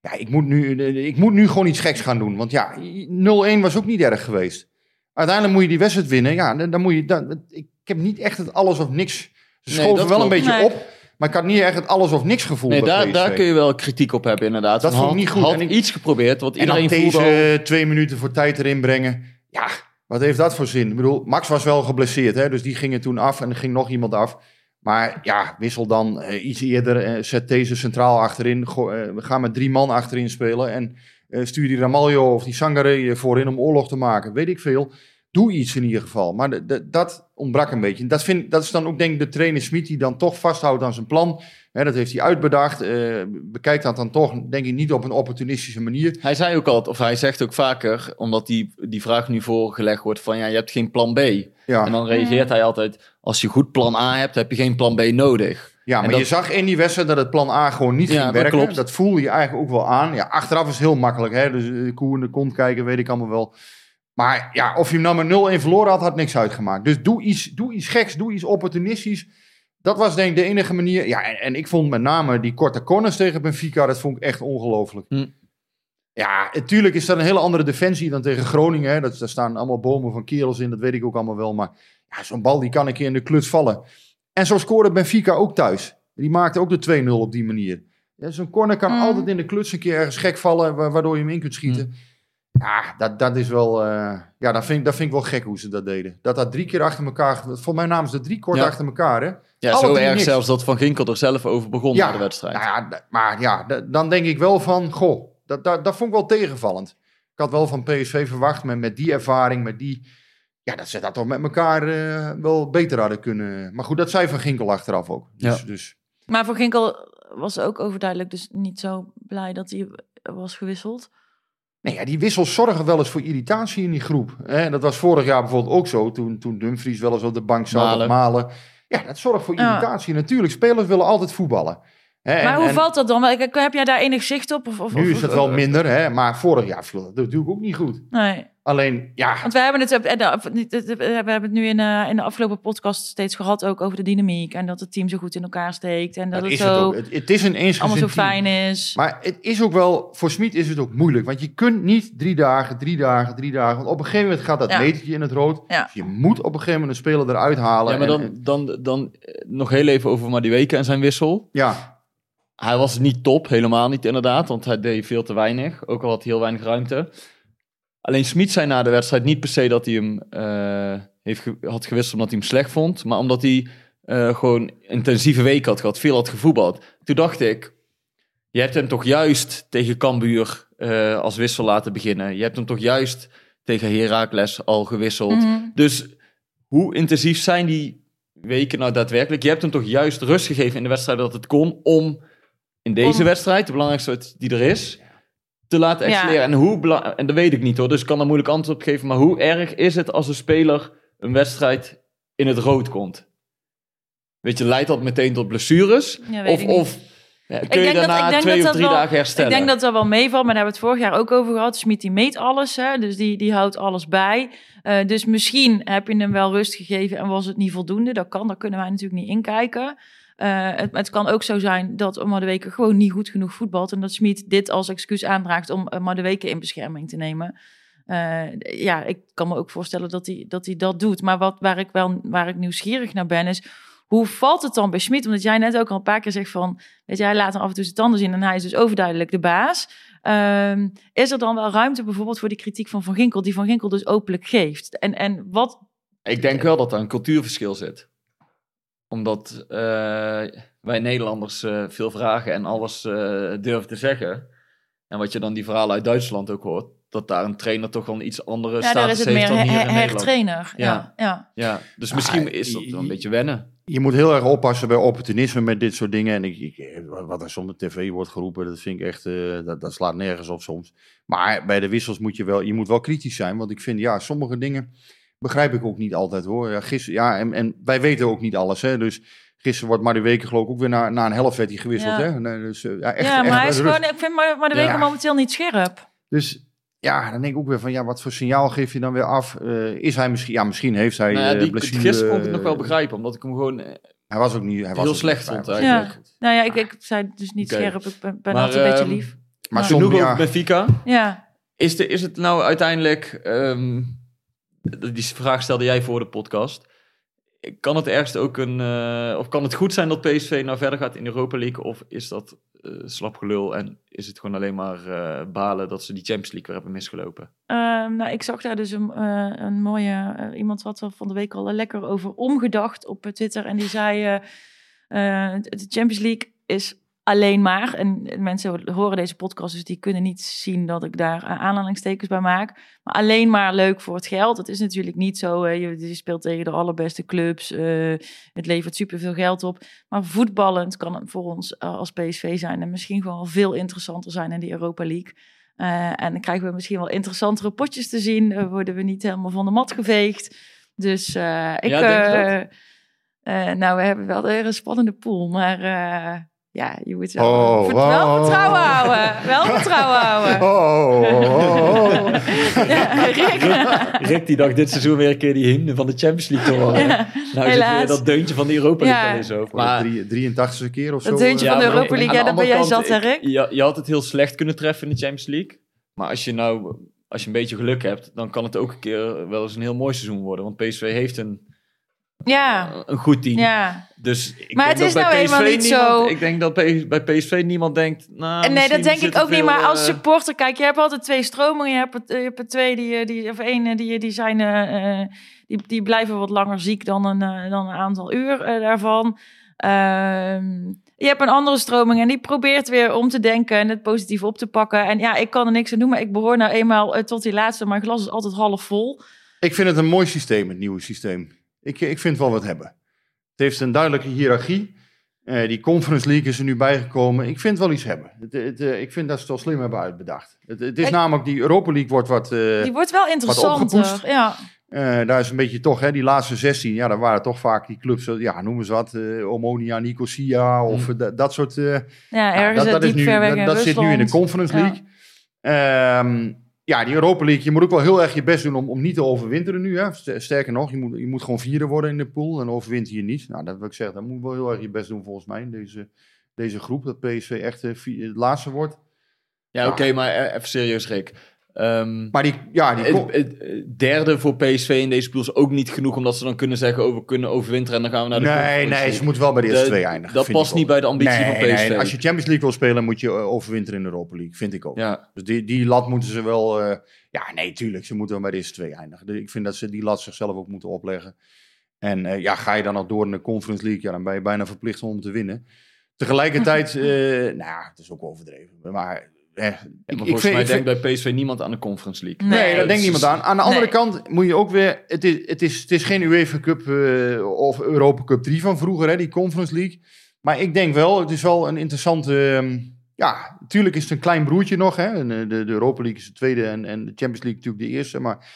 Ja, ik moet, nu, ik moet nu gewoon iets geks gaan doen. Want ja, 0-1 was ook niet erg geweest. Uiteindelijk moet je die wedstrijd winnen. Ja, dan, dan moet je... Dan, ik heb niet echt het alles of niks... Ze Nee, schoven dat wel een beetje Nee. op. Maar ik had niet echt het alles of niks gevoel Nee, daar, daar kun je wel kritiek op hebben, inderdaad. Dat vond ik niet goed. Had En ik- iets geprobeerd, want En dan iedereen voelde deze al... twee minuten voor tijd erin brengen. Ja, wat heeft dat voor zin? Ik bedoel, Max was wel geblesseerd, hè, dus die ging er toen af en er ging nog iemand af. Maar ja, wissel dan eh, iets eerder, eh, zet deze centraal achterin. Eh, we gaan met drie man achterin spelen en stuur die Ramaljo of die Sangare voorin om oorlog te maken. Weet ik veel. Doe iets in ieder geval. Maar de- de- dat ontbrak een beetje. Dat, vind, dat is dan ook denk ik de trainer Smit die dan toch vasthoudt aan zijn plan. Hè, dat heeft hij uitbedacht. Eh, bekijkt dat dan toch, denk ik, niet op een opportunistische manier. Hij zei ook altijd, of hij zegt ook vaker, omdat die, die vraag nu voorgelegd wordt van ja, je hebt geen plan B. Ja. En dan reageert hij altijd, als je goed plan A hebt, heb je geen plan B nodig. Ja, maar dat- je zag in die wedstrijd dat het plan A gewoon niet Ja, ging werken. klopt. Dat voelde je eigenlijk ook wel aan. Ja, achteraf is heel makkelijk. Hè? Dus de koe in de kont kijken, weet ik allemaal wel. Maar ja, of je hem nou met 0-1 verloren had, had niks uitgemaakt. Dus doe iets, doe iets geks, doe iets opportunistisch. Dat was denk ik de enige manier. Ja, en, en ik vond met name die korte corners tegen Benfica, dat vond ik echt ongelooflijk. Hm. Ja, natuurlijk is dat een hele andere defensie dan tegen Groningen. Hè? Dat, daar staan allemaal bomen van kerels in, dat weet ik ook allemaal wel. Maar ja, zo'n bal die kan een keer in de kluts vallen. En zo scoorde Benfica ook thuis. Die maakte ook de 2-0 op die manier. Ja, zo'n corner kan Mm. altijd in de kluts een keer ergens gek vallen, wa- waardoor je hem in kunt schieten. Ja, dat, dat is wel. eh, ja, dat vind, ik, dat vind ik wel gek hoe ze dat deden. Dat dat drie keer achter elkaar. Voor mij namen ze drie kort Ja. achter elkaar. Hè? Ja, Alle zo erg niks. zelfs dat Van Ginkel er zelf over begon na de wedstrijd. Nou ja, maar ja, dan denk ik wel van, goh, dat, dat, dat vond ik wel tegenvallend. Ik had wel van PSV verwacht, met, met die ervaring, met die, ja, dat ze dat toch met elkaar eh, wel beter hadden kunnen. Maar goed, dat zei Van Ginkel achteraf ook. Dus, Ja. dus Maar voor Ginkel was ook overduidelijk dus niet zo blij dat hij was gewisseld. Nee, ja, die wissels zorgen wel eens voor irritatie in die groep. Hè? Dat was vorig jaar bijvoorbeeld ook zo, toen, toen Dumfries wel eens op de bank zat, Malen. Malen. Ja, dat zorgt voor Ja. irritatie. Natuurlijk, spelers willen altijd voetballen. Hè, Maar en- hoe en- valt dat dan? Heb jij daar enig zicht op? Of, of, Nu is het wel minder, hè? maar vorig jaar viel dat natuurlijk ook niet goed. Nee. Alleen, ja, Want we hebben het, eh, eh, we hebben het nu in, eh, in de afgelopen podcast steeds gehad ook over de dynamiek. En dat het team zo goed in elkaar steekt. En dat, dat het is het zo ook. Het, het is een allemaal zo team. fijn is. Maar het is ook wel, voor Smit is het ook moeilijk. Want je kunt niet drie dagen, drie dagen, drie dagen. Want op een gegeven moment gaat dat Ja. metertje in het rood. Ja. Dus je moet op een gegeven moment een speler eruit halen. Ja, maar En- dan, dan, dan nog heel even over Madueke en zijn wissel. ja, Hij was niet top, helemaal niet inderdaad, want hij deed veel te weinig. Ook al had hij heel weinig ruimte. Alleen Smit zei na de wedstrijd niet per se dat hij hem eh, heeft ge- had gewisseld omdat hij hem slecht vond. Maar omdat hij eh, gewoon intensieve week had gehad, veel had gevoetbald. Toen dacht ik, je hebt hem toch juist tegen Cambuur eh, als wissel laten beginnen. Je hebt hem toch juist tegen Heracles al gewisseld. Mhm. Dus hoe intensief zijn die weken nou daadwerkelijk? Je hebt hem toch juist rust gegeven in de wedstrijd dat het kon om in deze Om- wedstrijd, de belangrijkste die er is, te laten excelleren. En, hoe en dat weet ik niet hoor, dus ik kan er moeilijk antwoord op geven. Maar hoe erg is het als een speler een wedstrijd in het rood komt? Weet je, leidt dat meteen tot blessures? Of of ja, kun je denk dat- daarna ik denk twee dat of dat drie wel- dagen herstellen? Ik denk dat dat wel meevalt, maar daar hebben we het vorig jaar ook over gehad. Smit die meet alles, hè? dus die, die houdt alles bij. Eh, dus misschien heb je hem wel rust gegeven en was het niet voldoende. Dat kan, daar kunnen wij natuurlijk niet inkijken. Eh, het, kan ook zo zijn dat Weken gewoon niet goed genoeg voetbalt. En dat Smit dit als excuus aandraagt om de Weken in bescherming te nemen. Eh, ja, ik kan me ook voorstellen dat hij dat, hij dat doet. Maar wat, waar, ik wel, waar ik nieuwsgierig naar ben is... Hoe valt het dan bij Smit? Omdat jij net ook al een paar keer zegt van... Weet je, hij laat dan af en toe zijn tanden zien en hij is dus overduidelijk de baas. Ehm, is er dan wel ruimte bijvoorbeeld voor die kritiek van Van Ginkel... die Van Ginkel dus openlijk geeft? En, en wat... Ik denk wel dat er een cultuurverschil zit. Omdat eh, wij Nederlanders eh, veel vragen en alles eh, durven te zeggen. En wat je dan die verhalen uit Duitsland ook hoort, dat daar een trainer toch wel een iets andere Ja, daar status is het heeft meer dan her, hier in Nederland. Ja. Ja. Ja. Ja, dus misschien is dat wel een beetje wennen. Je moet heel erg oppassen bij opportunisme met dit soort dingen. En ik, ik, wat er soms op tv wordt geroepen, dat vind ik echt, eh, dat, dat slaat nergens op soms. Maar bij de wissels moet je wel, je moet wel kritisch zijn. Want ik vind, ja, sommige dingen begrijp ik ook niet altijd hoor. Ja, gister, ja en, en wij weten ook niet alles. Hè, dus gisteren wordt Mario Weken geloof ik ook weer na, na een helft werd hij gewisseld. Ja. Hè? Nee, dus, eh, ja, echt, ja, maar echt hij is gewoon... Ik vind maar, maar de Weken Ja. momenteel niet scherp. Dus ja, dan denk ik ook weer van, ja, wat voor signaal geef je dan weer af? Eh, is hij misschien, ja, misschien heeft hij Nou ja, eh, die, blessure. gisteren kon ik het nog wel begrijpen, omdat ik hem gewoon Hij was ook niet, hij was heel slecht vond eigenlijk. Nou ja, ik, ik zei dus niet scherp. Ik ben, ben Maar, altijd een beetje ehm, lief. Maar Ja. soms, Genoeg ja, over Benfica. Ja. Is, de, is het nou uiteindelijk, ehm, die vraag stelde jij voor de podcast. Kan het ergst ook een, eh, of kan het goed zijn dat PSV nou verder gaat in Europa League? Of is dat eh slap gelul en is het gewoon alleen maar eh, balen dat ze die Champions League weer hebben misgelopen? Ehm, nou, ik zag daar dus een, een mooie... iemand had er van de week al lekker over omgedacht op Twitter. En die zei... de Champions League is alleen maar... En mensen horen deze podcast, dus die kunnen niet zien dat ik daar eh, aanhalingstekens bij maak. Maar alleen maar leuk voor het geld. Het is natuurlijk niet zo... je, je speelt tegen de allerbeste clubs. eh, het levert superveel geld op. Maar voetballend kan het voor ons eh, als PSV zijn... en misschien gewoon wel veel interessanter zijn in die Europa League... En dan krijgen we misschien wel interessantere potjes te zien. Worden we niet helemaal van de mat geveegd. Dus ik... Ja, nou, we hebben wel een spannende pool. Maar ja, je moet wel, Oh, vert- wel wow. vertrouwen houden. Wel *laughs* vertrouwen houden. Oh, oh, oh. *laughs* Ja, Rick. Rick die dacht dit seizoen weer een keer die hymne van de Champions League te horen. Ja, nou helaas. het weer dat deuntje van de Europa League Ja. de drie- 83e keer of zo. Dat deuntje eh. van de maar Europa League, ja, daar ben jij zat, hè, Rick? Je, je had het heel slecht kunnen treffen in de Champions League. Maar als je nou, als je een beetje geluk hebt, dan kan het ook een keer wel eens een heel mooi seizoen worden. Want PSV heeft een, Ja, een goed team. ja. Dus ik Maar denk het is dat bij nou PSV niet niemand, zo- Ik denk dat bij PSV niemand denkt. Nou, nee, dat denk ik ook niet. Maar als eh, supporter, kijk, je hebt altijd twee stromingen. Je hebt, je hebt er twee die, eh, die of één eh, die, die zijn, eh, eh, die, die blijven wat langer ziek dan een, eh, dan een aantal uur eh, daarvan. Ehm, je hebt een andere stroming en die probeert weer om te denken en het positief op te pakken. En ja, ik kan er niks aan doen, maar ik behoor nou eenmaal eh, tot die laatste. Mijn glas is altijd half vol. Ik vind het een mooi systeem, het nieuwe systeem. Ik, ik vind wel wat hebben. Het heeft een duidelijke hiërarchie. Eh, die Conference League is er nu bijgekomen. Ik vind wel iets hebben. Het, het, eh, ik vind dat ze het wel slim hebben uitbedacht. Het, het is Ik- namelijk, die Europa League wordt wat... eh, Die wordt wel opgepoetst. Ja. eh, daar is een beetje toch, hè, die laatste 16, ja, daar waren toch vaak die clubs, eh, ja, noemen ze wat, eh Omonia, Nicosia, of eh, dat, dat soort... eh, ja, ergens dat, is nu, dat, zit nu in de. Conference Ja. League. Ja, die Europa League, je moet ook wel heel erg je best doen om, om niet te overwinteren nu. Hè. St- Sterker nog, je moet, je moet gewoon vierde worden in de pool en overwinter je niet. Nou, dat wil ik zeggen, dat moet je wel heel erg je best doen volgens mij in deze, deze groep. Dat PSV echt eh, het laatste wordt. Ja, oké, maar eh, even serieus, Rick. Ehm, Maar die, ja, die... het, derde voor PSV in deze pool is ook niet genoeg, omdat ze dan kunnen zeggen, oh, we kunnen overwinteren en dan gaan we naar de nee, nee, League. ze moet wel bij de eerste De- twee eindigen. Dat past niet bij de ambitie nee, van PSV. Nee, als je Champions League wil spelen, moet je eh, overwinteren in de Europa League, vind ik ook. Ja, Dus die, die lat moeten ze wel. eh, ja, nee, tuurlijk. Ze moeten wel bij de eerste twee eindigen. Ik vind dat ze die lat zichzelf ook moeten opleggen. En eh, ja, ga je dan nog door in de Conference League, ja, dan ben je bijna verplicht om te winnen. Tegelijkertijd, eh, *laughs* nou ja, het is ook overdreven. Maar, eh, ik, ik vind, mij denkt bij PSV niemand aan de Conference League. Nee, Nee. daar denkt niemand aan. Aan de andere Nee. kant moet je ook weer... Het is, het is, het is geen UEFA Cup eh, of Europa Cup 3 van vroeger, hè, die Conference League. Maar ik denk wel, het is wel een interessante... ehm, ja, natuurlijk is het een klein broertje nog. Hè? De, de Europa League is de tweede en, en de Champions League natuurlijk de eerste. Maar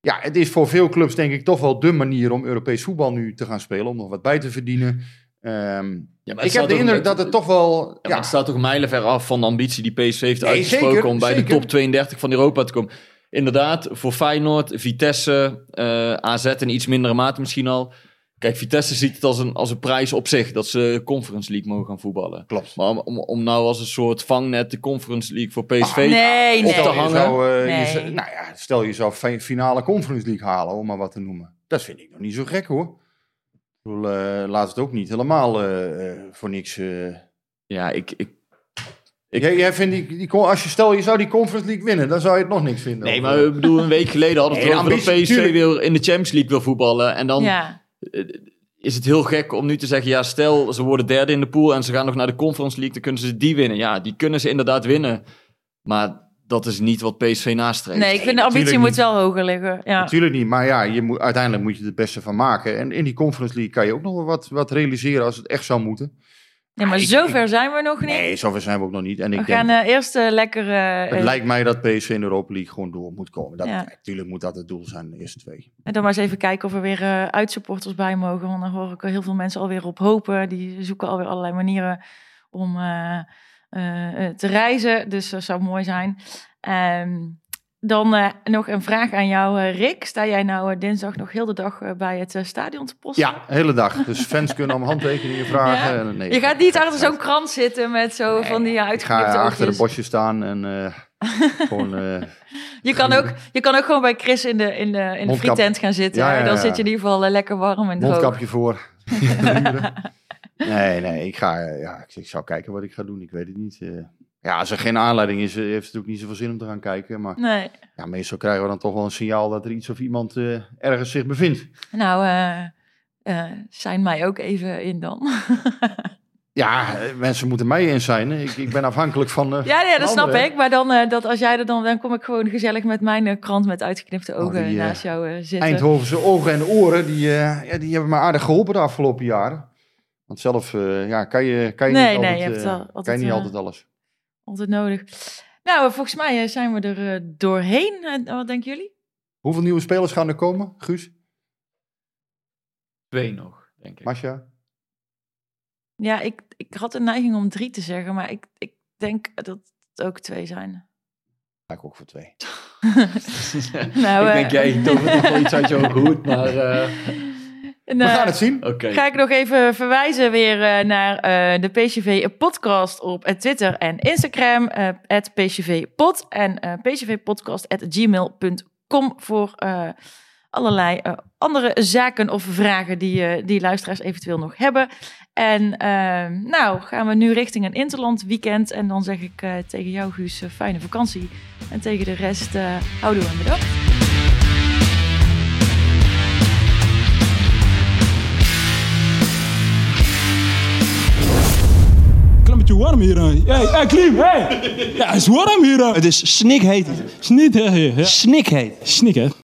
ja, het is voor veel clubs denk ik toch wel de manier om Europees voetbal nu te gaan spelen. Om nog wat bij te verdienen. Ehm, Ja, maar ik heb de indruk dat het toch wel... Ja, het staat toch mijlenver af van de ambitie die PSV heeft Nee, uitgesproken zeker, om bij zeker. de top 32 van Europa te komen. Inderdaad, voor Feyenoord, Vitesse, eh, AZ in iets mindere mate misschien al. Kijk, Vitesse ziet het als een, als een prijs op zich dat ze Conference League mogen gaan voetballen. klopt. Maar om, om, om nou als een soort vangnet de Conference League voor PSV Ah, nee, op nee. te hangen. zou, eh, Nee. nou ja, stel je zou fi- finale Conference League halen, om maar wat te noemen. Dat vind ik nog niet zo gek hoor. Ik bedoel, eh, laat het ook niet helemaal eh, eh, voor niks. eh. Ja, ik, ik, Ik- Jij, jij vindt die, die, als je stel je zou die Conference League winnen, dan zou je het nog niks vinden. nee, Of, maar ik bedoel, een week geleden hadden we Nee, het over dat PSV weer in de Champions League wil voetballen. En dan ja. is het heel gek om nu te zeggen, ja, stel ze worden derde in de pool en ze gaan nog naar de Conference League, dan kunnen ze die winnen. Ja, die kunnen ze inderdaad winnen. Maar dat is niet wat PSV nastreeft. Nee, ik vind de ambitie natuurlijk moet wel hoger liggen. Ja. Natuurlijk niet, maar ja, je moet, uiteindelijk moet je er het beste van maken. En in die Conference League kan je ook nog wel wat, wat realiseren als het echt zou moeten. Nee, maar ik- zover zijn we nog niet. Nee, zover zijn we ook nog niet. En ik we denk, gaan eh, eerst eh, lekker... eh, het lijkt mij dat PSV in de Europa League gewoon door moet komen. Dat, Ja. Natuurlijk moet dat het doel zijn, de eerste twee. En dan maar eens even kijken of er weer uitsupporters bij mogen. Want dan hoor ik heel veel mensen alweer op hopen. Die zoeken alweer allerlei manieren om te reizen. Dus dat zou mooi zijn. Ehm, dan eh, nog een vraag aan jou, eh, Rick. Sta jij nou eh, dinsdag nog heel de dag eh, bij het eh, stadion te posten? Ja, de hele dag. Dus fans kunnen om handtekeningen vragen. Ja? En, nee, Je gaat niet achter zo'n krant zitten met zo Nee, van die Ik ga uitgeknipte achter de bosje staan en eh, *laughs* gewoon... eh, Je kan, ook, je kan ook gewoon bij Chris in de, in de, in de frietent gaan zitten. Ja, ja, Dan ja. zit je in ieder geval eh, lekker warm en droog. mondkapje voor. *laughs* nee, nee, ik ga... Ja, ik, ik zou kijken wat ik ga doen. Ik weet het niet. eh. ja, als er geen aanleiding is, eh, heeft het natuurlijk niet zoveel zin om te gaan kijken. Maar Nee. ja, meestal krijgen we dan toch wel een signaal dat er iets of iemand eh, ergens zich bevindt. Nou, zijn mij ook even in dan. *laughs* Ja, mensen moeten mij in zijn. Ik, ik ben afhankelijk van. ja, ja, dat snap ik. Maar dan, dat als jij er dan, dan kom ik gewoon gezellig met mijn krant met uitgeknipte ogen die, eh, naast jou zitten. Eindhovense ogen en oren, die, ja, die hebben me aardig geholpen de afgelopen jaren. Want zelf eh, ja, kan je, kan je Nee, niet, nee, altijd, je hebt eh, kan je niet eh, altijd alles. Altijd nodig. Nou, eh, volgens mij eh, zijn we er eh, doorheen. Eh, wat denken jullie? Hoeveel nieuwe spelers gaan er komen, Guus? Twee nog, denk ik. Masja? Ja, ik, ik had de neiging om drie te zeggen, maar ik, ik denk dat het ook twee zijn. Ga ik ook voor twee. *laughs* *laughs* Nou, ik eh, denk, jij *laughs* tovert nog wel iets uit je hoed, maar... eh, en, We eh, gaan het zien. Ga ik nog even verwijzen weer eh, naar eh, de PCV podcast op Twitter en Instagram. at PCVpod en eh PCVpodcast at gmail.com voor eh, allerlei andere zaken of vragen die, die luisteraars eventueel nog hebben. En nou gaan we nu richting een interland weekend. En dan zeg ik tegen jou Guus, fijne vakantie. En tegen de rest, eh houdoe en bedankt. Klimmetje warm hier. hè. Hey, Klim, hey! Ja, het is warm hier. Het is snikheet. Hè, hè. Snikheet. Snik, hè.